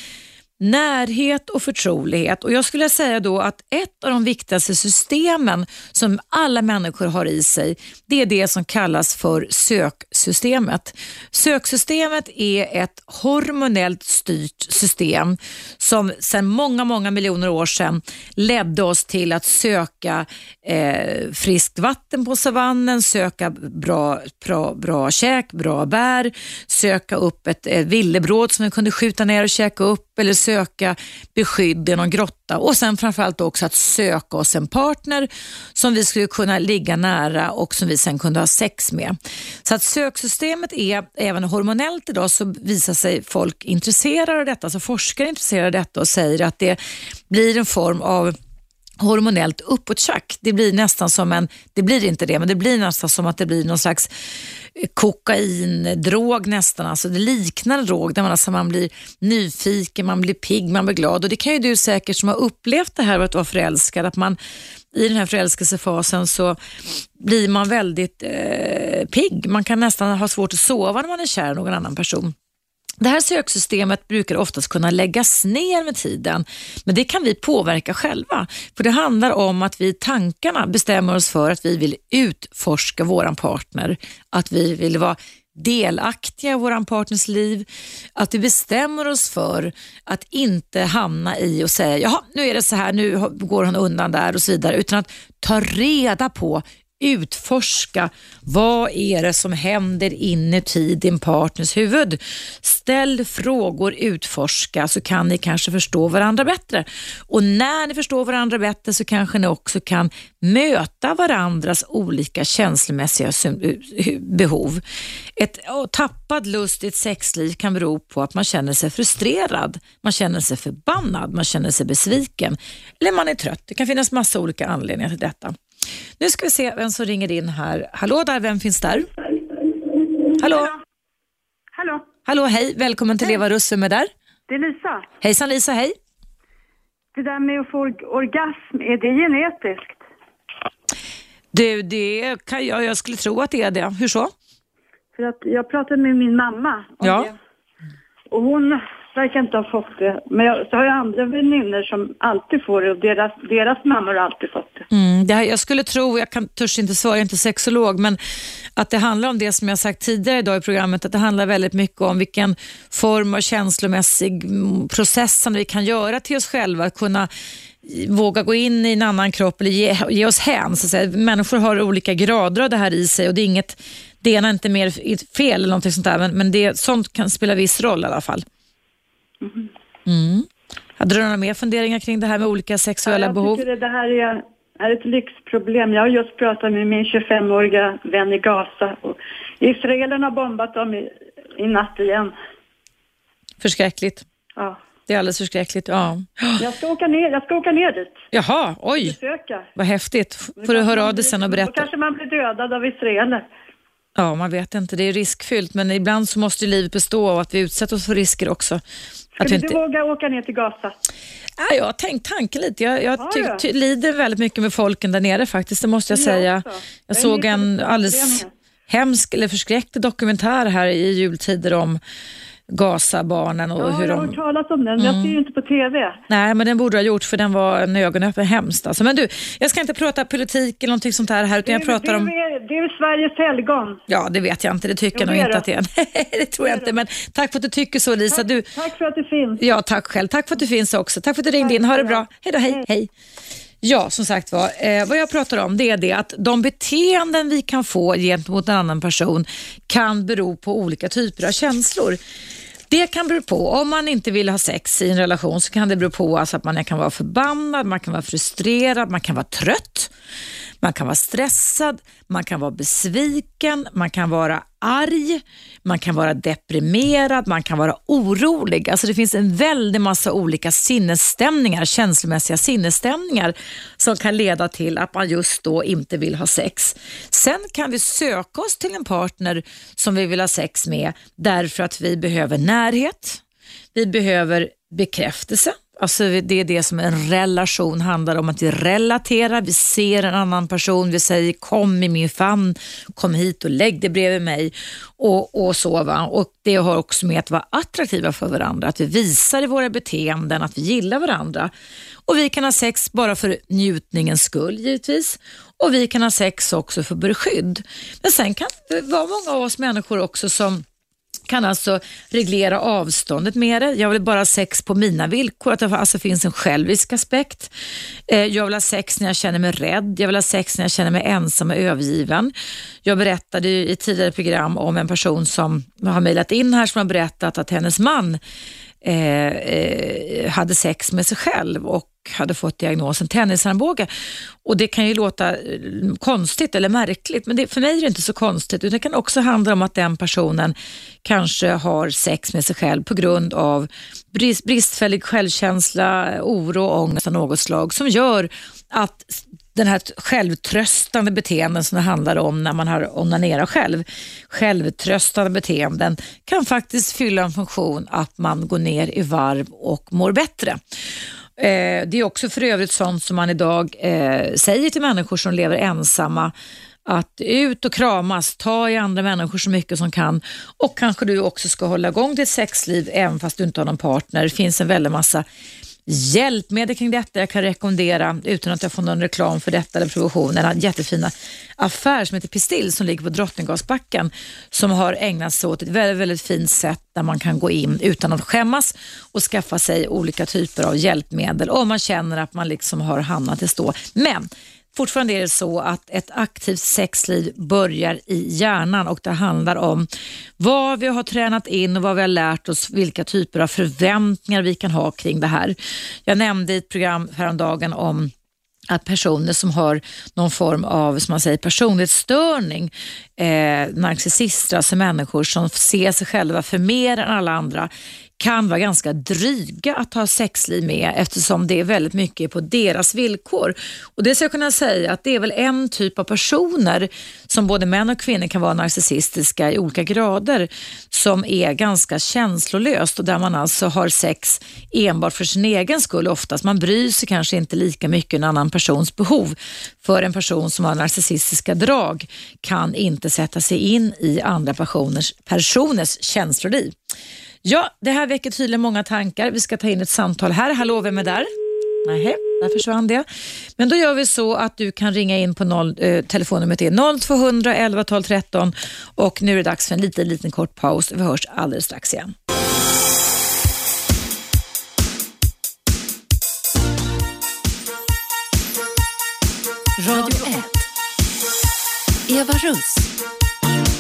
närhet och förtrolighet. Och Jag skulle säga då att ett av de viktigaste systemen som alla människor har i sig, det är det som kallas för söksystemet. Söksystemet är ett hormonellt styrt system som sedan många, många miljoner år sedan ledde oss till att söka eh, friskt vatten på savannen, söka bra, bra, bra käk, bra bär, söka upp ett, ett villebråd som vi kunde skjuta ner och käka upp eller söka beskydd i någon grotta och sen framförallt också att söka oss en partner som vi skulle kunna ligga nära och som vi sen kunde ha sex med. Så att söksystemet är, även hormonellt idag så visar sig folk intresserade av detta, alltså forskare intresserade av detta och säger att det blir en form av hormonellt uppåttjack. Det blir nästan som en, det blir inte det, men det blir nästan som att det blir någon slags eh, kokaindrog nästan. Alltså det liknar en drog där man, alltså man blir nyfiken, man blir pigg, man blir glad. Och Det kan ju du säkert som har upplevt det här att vara förälskad, att man i den här förälskelsefasen så blir man väldigt eh, pigg. Man kan nästan ha svårt att sova när man är kär i någon annan person. Det här söksystemet brukar oftast kunna läggas ner med tiden, men det kan vi påverka själva. För Det handlar om att vi i tankarna bestämmer oss för att vi vill utforska våran partner, att vi vill vara delaktiga i våran partners liv, att vi bestämmer oss för att inte hamna i och säga jaha, nu är det så här, nu går hon undan där och så vidare, utan att ta reda på utforska vad är det som händer inuti din partners huvud. Ställ frågor, utforska så kan ni kanske förstå varandra bättre. Och när ni förstår varandra bättre så kanske ni också kan möta varandras olika känslomässiga eh, behov. Ett tappad lust i ett sexliv kan bero på att man känner sig frustrerad, man känner sig förbannad, man känner sig besviken eller man är trött. Det kan finnas massa olika anledningar till detta. Nu ska vi se vem som ringer in här. Hallå där, vem finns där? Hallå?
Hallå?
Hallå, hej. Välkommen till hej. Leva Russ. Vem är där?
Det är Lisa.
Hejsan Lisa, hej.
Det där med att få orgasm, är det genetiskt?
Du, det kan jag, jag skulle tro att det är det. Hur så?
För att jag pratade med min mamma om
Ja.
det. Och hon verkar inte ha fått det. Men jag, så har jag andra vänner som alltid får det och deras, deras mammor har alltid fått det.
Mm, det här, jag skulle tro, jag kan, törs inte svara, jag är inte sexolog, men att det handlar om det som jag sagt tidigare idag i programmet, att det handlar väldigt mycket om vilken form av känslomässig process som vi kan göra till oss själva, att kunna våga gå in i en annan kropp eller ge, ge oss hän. Så att säga. Människor har olika grader av det här i sig och det är inget, det ena är inte mer fel eller någonting sånt där, men, men det, sånt kan spela viss roll i alla fall. Mm. Hade du några mer funderingar kring det här med olika sexuella
jag
behov?
det, här är, är ett lyxproblem. Jag har just pratat med min 25-åriga vän i Gaza. Och Israelerna har bombat dem i, i natt igen.
Förskräckligt.
Ja.
Det är alldeles förskräckligt. Ja.
Jag ska åka ner, jag ska åka ner dit.
Jaha, oj,
Besöka.
vad häftigt. Får du höra av dig sen och
Då
berätta?
kanske man blir dödad av israeler.
Ja, man vet inte. Det är riskfyllt, men ibland så måste ju livet bestå av att vi utsätter oss för risker också. Vi
Skulle
inte...
du våga åka ner till Gaza?
ja, jag har tänkt tanken lite. Jag, jag
Har
ty,
du?
lider väldigt mycket med folken där nere faktiskt, det måste jag säga.
också.
Jag
Jag
såg en alldeles hemsk eller förskräcklig dokumentär här i jultider om Gaza-barnen och
Ja,
hur
jag har
de...
hört talas om den. Jag ser ju inte på TV.
Nej, men den borde du ha gjort för den var en ögonöppnare hemskt. Alltså. Men du, jag ska inte prata politik eller någonting sånt här, här utan jag
Det-
pratar
det,
om...
är, det är Sveriges helgon.
Ja, det vet jag inte. Det tycker
Jo,
jag nog inte att det är. Det tror jag inte. Men tack för att du tycker så, Lisa. Du,
Tack för att du finns.
ja, tack själv. Tack för att du finns också. Tack för att du ringde in. Ha det bra. Hej då, hej, hej. Ja, som sagt var, eh, vad jag pratar om det är det att de beteenden vi kan få gentemot en annan person kan bero på olika typer av känslor. Det kan bero på, om man inte vill ha sex i en relation så kan det bero på alltså att man kan vara förbannad, man kan vara frustrerad, man kan vara trött, man kan vara stressad, man kan vara besviken, man kan vara arg, man kan vara deprimerad, man kan vara orolig. Alltså det finns en väldig massa olika sinnesstämningar, känslomässiga sinnesstämningar som kan leda till att man just då inte vill ha sex. Sen kan vi söka oss till en partner som vi vill ha sex med därför att vi behöver närhet, vi behöver bekräftelse. Alltså det är det som en relation handlar om, att vi relaterar, vi ser en annan person, vi säger kom i min famn, kom hit och lägg dig bredvid mig och, och så. Va? Och det har också med att vara attraktiva för varandra, att vi visar i våra beteenden att vi gillar varandra. Och vi kan ha sex bara för njutningens skull givetvis. Och vi kan ha sex också för beskydd. Men sen kan det vara många av oss människor också som kan alltså reglera avståndet med det. Jag vill bara ha sex på mina villkor, att det alltså finns en självisk aspekt. Eh, jag vill ha sex när jag känner mig rädd, jag vill ha sex när jag känner mig ensam och övergiven. Jag berättade ju i tidigare program om en person som har mejlat in här som har berättat att hennes man Eh, eh, hade sex med sig själv och hade fått diagnosen tennisarmbåge. Och det kan ju låta eh, konstigt eller märkligt, men det, för mig är det inte så konstigt. Utan det kan också handla om att den personen kanske har sex med sig själv på grund av brist, bristfällig självkänsla, oro och ångest av något slag som gör att den här självtröstande beteenden som det handlar om när man har onanerat själv, självtröstande beteenden kan faktiskt fylla en funktion att man går ner i varv och mår bättre. Eh, det är också för övrigt sånt som man idag eh, säger till människor som lever ensamma att ut och kramas, ta i andra människor så mycket som kan och kanske du också ska hålla igång ditt sexliv även fast du inte har någon partner. Det finns en väldig massa hjälpmedel kring detta. Jag kan rekommendera, utan att jag får någon reklam för detta eller provision, en jättefina affär som heter Pistill som ligger på Drottninggatsbacken som har ägnat sig åt ett väldigt, väldigt fint sätt där man kan gå in utan att skämmas och skaffa sig olika typer av hjälpmedel om man känner att man liksom har hamnat i stå. Men Fortfarande är det så att ett aktivt sexliv börjar i hjärnan och det handlar om vad vi har tränat in och vad vi har lärt oss, vilka typer av förväntningar vi kan ha kring det här. Jag nämnde i ett program häromdagen om att personer som har någon form av som man säger, personlighetsstörning, eh, narcissister, alltså människor som ser sig själva för mer än alla andra, kan vara ganska dryga att ha sexliv med eftersom det är väldigt mycket på deras villkor. Och Det ska jag kunna säga att det är väl en typ av personer som både män och kvinnor kan vara narcissistiska i olika grader som är ganska känslolöst och där man alltså har sex enbart för sin egen skull oftast. Man bryr sig kanske inte lika mycket en annan persons behov. För en person som har narcissistiska drag kan inte sätta sig in i andra personers, personers känsloliv. Ja, det här väcker tydligen många tankar. Vi ska ta in ett samtal här. Hallå, vem är där? Nej, där försvann det. Men då gör vi så att du kan ringa in på noll, eh, telefonnumret är 0200 11 12 13 och nu är det dags för en liten, liten kort paus. Vi hörs alldeles strax igen.
Radio 1. Eva Russ.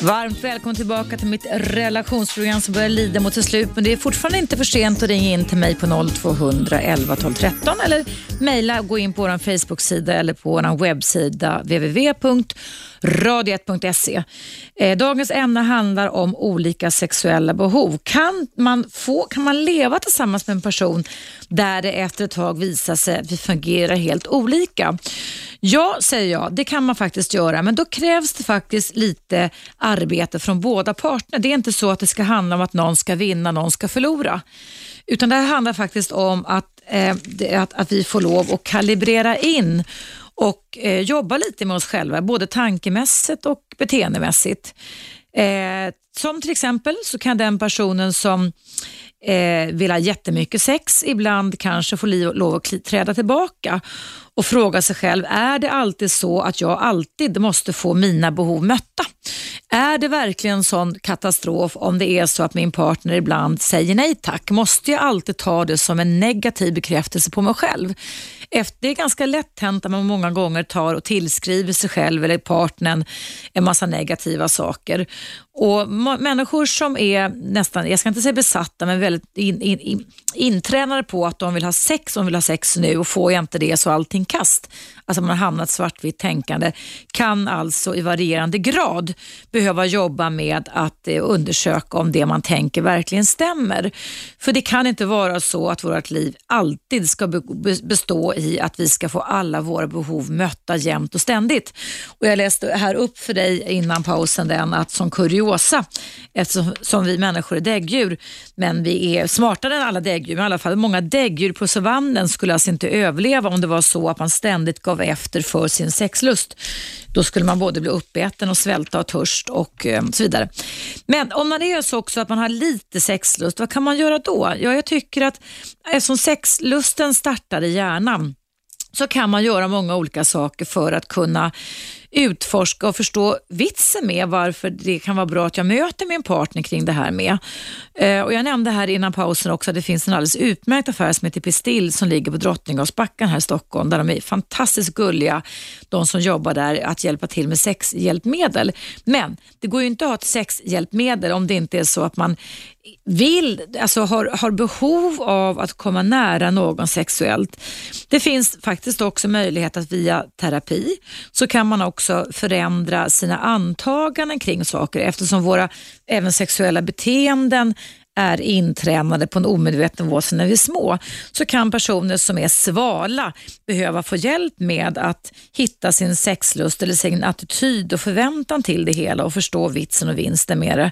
Varmt välkommen tillbaka till mitt relationsprogram som börjar lida mot sitt slut. Men det är fortfarande inte för sent att ringa in till mig på 0200 11 12 13 eller mejla och gå in på vår Facebook-sida eller på vår webbsida www. Eh, dagens ämne handlar om olika sexuella behov. Kan man, få, kan man leva tillsammans med en person där det efter ett tag visar sig att vi fungerar helt olika? Ja, säger jag, det kan man faktiskt göra, men då krävs det faktiskt lite arbete från båda parterna. Det är inte så att det ska handla om att någon ska vinna, någon ska förlora. Utan det här handlar faktiskt om att, eh, att, att vi får lov att kalibrera in och eh, jobba lite med oss själva, både tankemässigt och beteendemässigt. Eh, som till exempel så kan den personen som eh, vill ha jättemycket sex ibland kanske få lov att träda tillbaka och fråga sig själv, är det alltid så att jag alltid måste få mina behov mötta? Är det verkligen sån katastrof om det är så att min partner ibland säger nej tack? Måste jag alltid ta det som en negativ bekräftelse på mig själv? Det är ganska lätt hänt att man många gånger tar och tillskriver sig själv eller partnern en massa negativa saker. Och Människor som är nästan, jag ska inte säga besatta, men väldigt in, in, in, intränade på att de vill ha sex, de vill ha sex nu och får jag inte det så är allting kast. Alltså man har hamnat svartvitt tänkande, kan alltså i varierande grad behöva jobba med att eh, undersöka om det man tänker verkligen stämmer. För det kan inte vara så att vårt liv alltid ska bestå i att vi ska få alla våra behov mötta jämt och ständigt. Och Jag läste här upp för dig innan pausen den att som kuriosa, eftersom vi människor är däggdjur, men vi är smartare än alla däggdjur, men i alla fall många däggdjur på savannen skulle alltså inte överleva om det var så att man ständigt gav efter för sin sexlust. Då skulle man både bli uppäten och svälta av törst och eh, så vidare. Men om man är så också att man har lite sexlust, vad kan man göra då? Ja, jag tycker att eh, eftersom sexlusten startar i hjärnan så kan man göra många olika saker för att kunna utforska och förstå vitsen med varför det kan vara bra att jag möter min partner kring det här med. Eh, och jag nämnde här innan pausen också att det finns en alldeles utmärkt affär som heter Pistill som ligger på Drottninggatan här i Stockholm där de är fantastiskt gulliga, de som jobbar där, att hjälpa till med sexhjälpmedel. Men det går ju inte att ha ett sexhjälpmedel om det inte är så att man vill, alltså har, har behov av att komma nära någon sexuellt. Det finns faktiskt också möjlighet att via terapi så kan man också förändra sina antaganden kring saker eftersom våra även sexuella beteenden är intränade på en omedveten nivå sedan när vi är små, så kan personer som är svala behöva få hjälp med att hitta sin sexlust eller sin attityd och förväntan till det hela och förstå vitsen och vinsten med det.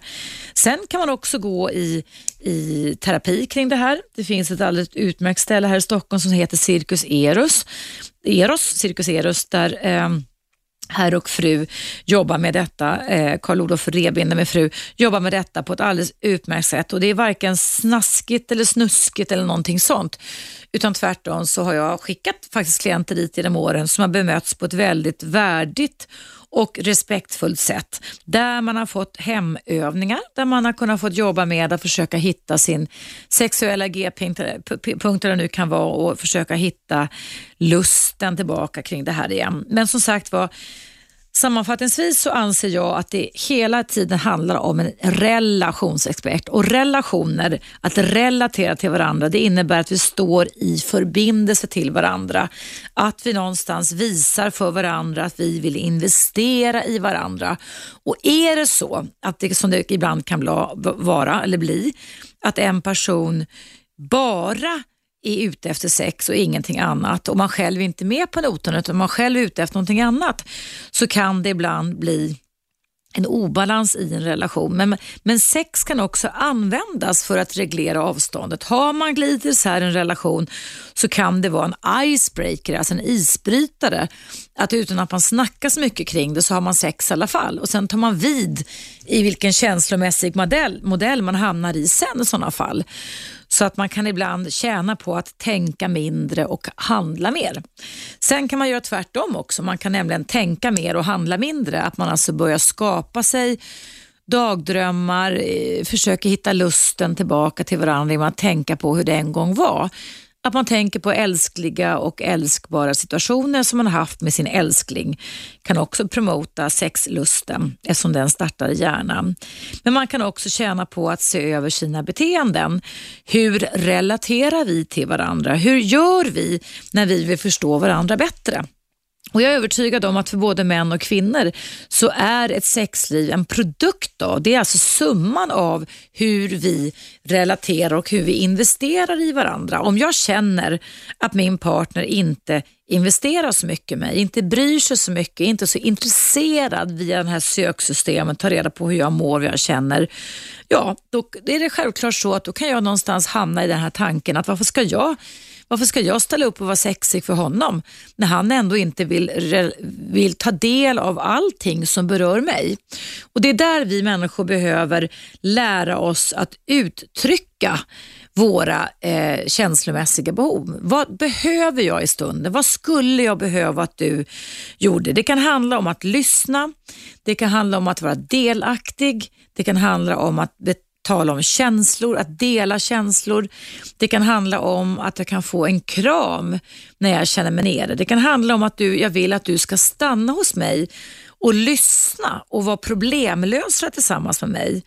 Sen kan man också gå i, i terapi kring det här. Det finns ett alldeles utmärkt ställe här i Stockholm som heter Cirkus Eros, Eros Cirkus Eros, där eh, herr och fru jobbar med detta, eh, Karl-Olof Rebinder med fru, jobbar med detta på ett alldeles utmärkt sätt och det är varken snaskigt eller snuskigt eller någonting sånt. Utan tvärtom så har jag skickat faktiskt klienter dit genom åren som har bemötts på ett väldigt värdigt och respektfullt sätt. Där man har fått hemövningar, där man har kunnat få jobba med att försöka hitta sin sexuella G-punkter det nu kan vara och försöka hitta lusten tillbaka kring det här igen. Men som sagt var, Sammanfattningsvis så anser jag att det hela tiden handlar om en relationsexpert och relationer, att relatera till varandra, det innebär att vi står i förbindelse till varandra. Att vi någonstans visar för varandra att vi vill investera i varandra. Och är det så, att det, som det ibland kan vara eller bli, att en person bara är ute efter sex och ingenting annat och man själv är inte med på noten utan man själv är ute efter någonting annat så kan det ibland bli en obalans i en relation. Men, men sex kan också användas för att reglera avståndet. Har man glidit isär en relation så kan det vara en icebreaker, alltså en isbrytare. Att utan att man snackar så mycket kring det så har man sex i alla fall och sen tar man vid i vilken känslomässig modell, modell man hamnar i sen i sådana fall. Så att man kan ibland tjäna på att tänka mindre och handla mer. Sen kan man göra tvärtom också. Man kan nämligen tänka mer och handla mindre. Att man alltså börjar skapa sig dagdrömmar, eh, försöker hitta lusten tillbaka till varandra genom att tänka på hur det en gång var. Att man tänker på älskliga och älskbara situationer som man har haft med sin älskling kan också promota sexlusten eftersom den startar i hjärnan. Men man kan också tjäna på att se över sina beteenden. Hur relaterar vi till varandra? Hur gör vi när vi vill förstå varandra bättre? Och Jag är övertygad om att för både män och kvinnor så är ett sexliv en produkt. av, Det är alltså summan av hur vi relaterar och hur vi investerar i varandra. Om jag känner att min partner inte investerar så mycket i mig, inte bryr sig så mycket, inte så intresserad via det här söksystemet, tar reda på hur jag mår, vad jag känner. Ja, då är det självklart så att då kan jag någonstans hamna i den här tanken att varför ska jag varför ska jag ställa upp och vara sexig för honom när han ändå inte vill, vill ta del av allting som berör mig? Och Det är där vi människor behöver lära oss att uttrycka våra eh, känslomässiga behov. Vad behöver jag i stunden? Vad skulle jag behöva att du gjorde? Det kan handla om att lyssna, det kan handla om att vara delaktig, det kan handla om att tala om känslor, att dela känslor. Det kan handla om att jag kan få en kram när jag känner mig nere. Det kan handla om att du, jag vill att du ska stanna hos mig och lyssna och vara problemlösare tillsammans med mig.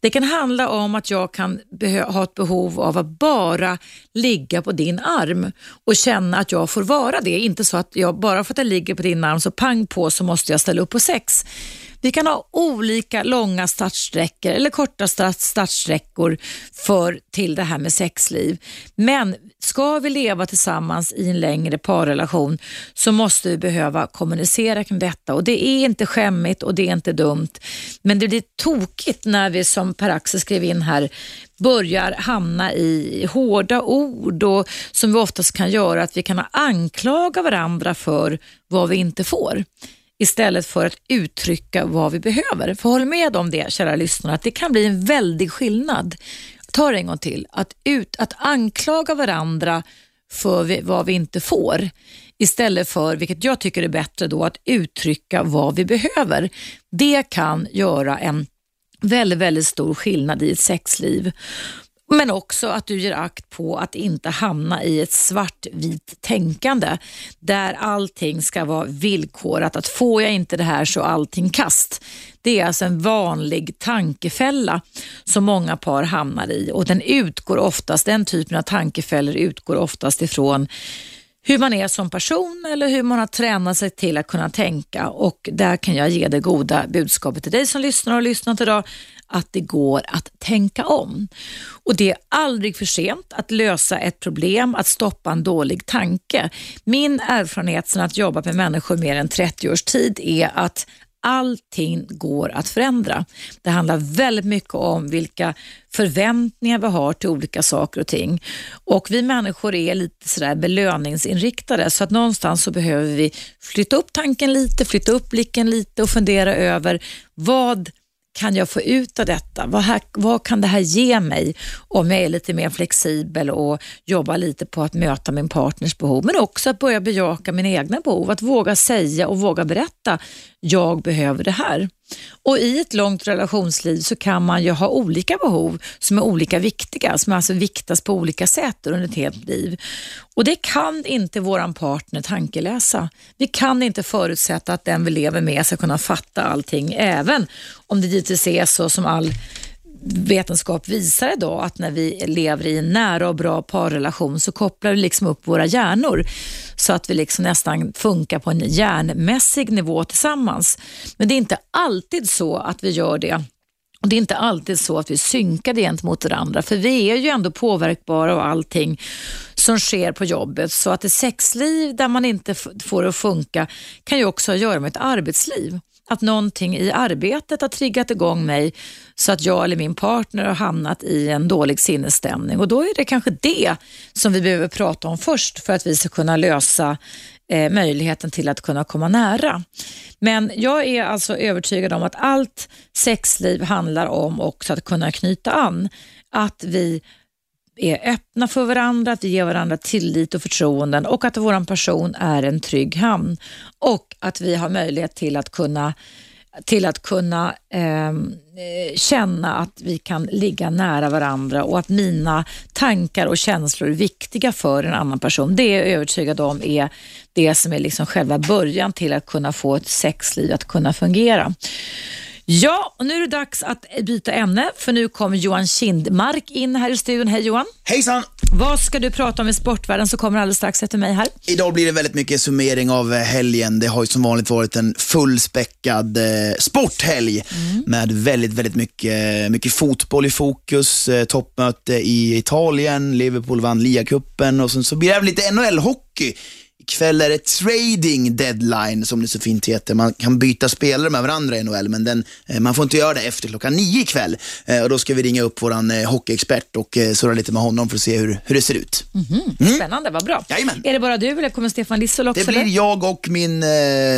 Det kan handla om att jag kan ha ett behov av att bara ligga på din arm och känna att jag får vara det. Inte så att jag bara för att jag ligger på din arm så pang på så måste jag ställa upp på sex. Vi kan ha olika långa startsträckor eller korta startsträckor för, till det här med sexliv. Men ska vi leva tillsammans i en längre parrelation så måste vi behöva kommunicera kring detta och det är inte skämmigt och det är inte dumt. Men det blir tokigt när vi som Per-Axel skrev in här börjar hamna i hårda ord och som vi oftast kan göra att vi kan anklaga varandra för vad vi inte får istället för att uttrycka vad vi behöver. För håll med om det, kära lyssnare, att det kan bli en väldig skillnad. Ta det en gång till. Att, ut, att anklaga varandra för vi, vad vi inte får istället för, vilket jag tycker är bättre då, att uttrycka vad vi behöver. Det kan göra en väldigt, väldigt stor skillnad i ett sexliv. Men också att du ger akt på att inte hamna i ett svartvitt tänkande där allting ska vara villkorat. Att får jag inte det här så allting kast. Det är alltså en vanlig tankefälla som många par hamnar i och den utgår oftast, den typen av tankefällor utgår oftast ifrån hur man är som person eller hur man har tränat sig till att kunna tänka och där kan jag ge det goda budskapet till dig som lyssnar och lyssnat idag att det går att tänka om. Och Det är aldrig för sent att lösa ett problem, att stoppa en dålig tanke. Min erfarenhet sedan att jobba med människor mer än 30 års tid är att allting går att förändra. Det handlar väldigt mycket om vilka förväntningar vi har till olika saker och ting. Och Vi människor är lite sådär belöningsinriktade så att någonstans så behöver vi flytta upp tanken lite, flytta upp blicken lite och fundera över vad kan jag få ut av detta? Vad, här, vad kan det här ge mig om jag är lite mer flexibel och jobbar lite på att möta min partners behov, men också att börja bejaka mina egna behov, att våga säga och våga berätta, jag behöver det här. Och i ett långt relationsliv så kan man ju ha olika behov som är olika viktiga, som alltså viktas på olika sätt under ett helt liv. Och det kan inte våran partner tankeläsa. Vi kan inte förutsätta att den vi lever med ska kunna fatta allting, även om det givetvis är så som all vetenskap visar idag att när vi lever i en nära och bra parrelation så kopplar vi liksom upp våra hjärnor så att vi liksom nästan funkar på en hjärnmässig nivå tillsammans. Men det är inte alltid så att vi gör det. Och Det är inte alltid så att vi synkar gentemot varandra, för vi är ju ändå påverkbara av allting som sker på jobbet. Så att ett sexliv där man inte får det att funka kan ju också ha att göra med ett arbetsliv att någonting i arbetet har triggat igång mig så att jag eller min partner har hamnat i en dålig sinnesstämning. Och då är det kanske det som vi behöver prata om först för att vi ska kunna lösa eh, möjligheten till att kunna komma nära. Men jag är alltså övertygad om att allt sexliv handlar om också att kunna knyta an. Att vi är öppna för varandra, att vi ger varandra tillit och förtroenden och att vår person är en trygg hamn. Och att vi har möjlighet till att kunna till att kunna ehm, eh, känna att vi kan ligga nära varandra och att mina tankar och känslor är viktiga för en annan person. Det är jag övertygad om är det som är liksom själva början till att kunna få ett sexliv att kunna fungera. Ja, och nu är det dags att byta ämne för nu kommer Johan Kindmark in här i studion. Hej Johan!
Hejsan!
Vad ska du prata om i sportvärlden som kommer alldeles strax efter mig här?
Idag blir det väldigt mycket summering av eh, helgen. Det har ju som vanligt varit en fullspäckad eh, sporthelg mm. med väldigt, väldigt mycket, mycket fotboll i fokus. Eh, toppmöte i Italien, Liverpool vann ligacupen och sen så blir det även lite NHL-hockey Ikväll är det trading deadline, som det så fint heter. Man kan byta spelare med varandra i NHL, men den, eh, man får inte göra det efter klockan nio ikväll. Eh, och då ska vi ringa upp vår eh, hockeyexpert och surra lite med honom för att se hur, hur det ser ut.
Mm -hmm. mm. Spännande, vad bra.
Jajamän.
Är det bara du eller kommer Stefan Lissol också?
Det blir eller? jag och min eh,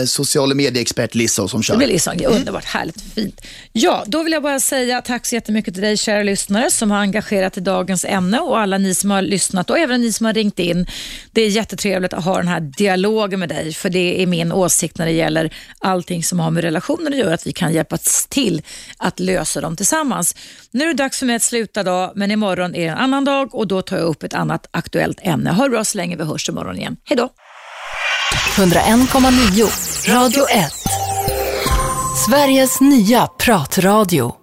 sociala medieexpert Lissol som kör.
Det blir Lissol, mm. underbart, härligt, fint. Ja, då vill jag bara säga tack så jättemycket till dig kära lyssnare som har engagerat i dagens ämne och alla ni som har lyssnat och även ni som har ringt in. Det är jättetrevligt att ha den här dialogen med dig, för det är min åsikt när det gäller allting som har med relationer att göra, att vi kan hjälpas till att lösa dem tillsammans. Nu är det dags för mig att sluta då, men imorgon är det en annan dag och då tar jag upp ett annat aktuellt ämne. Ha det bra så länge vi hörs imorgon igen. Hej då!
101,9 Radio 1 Sveriges nya pratradio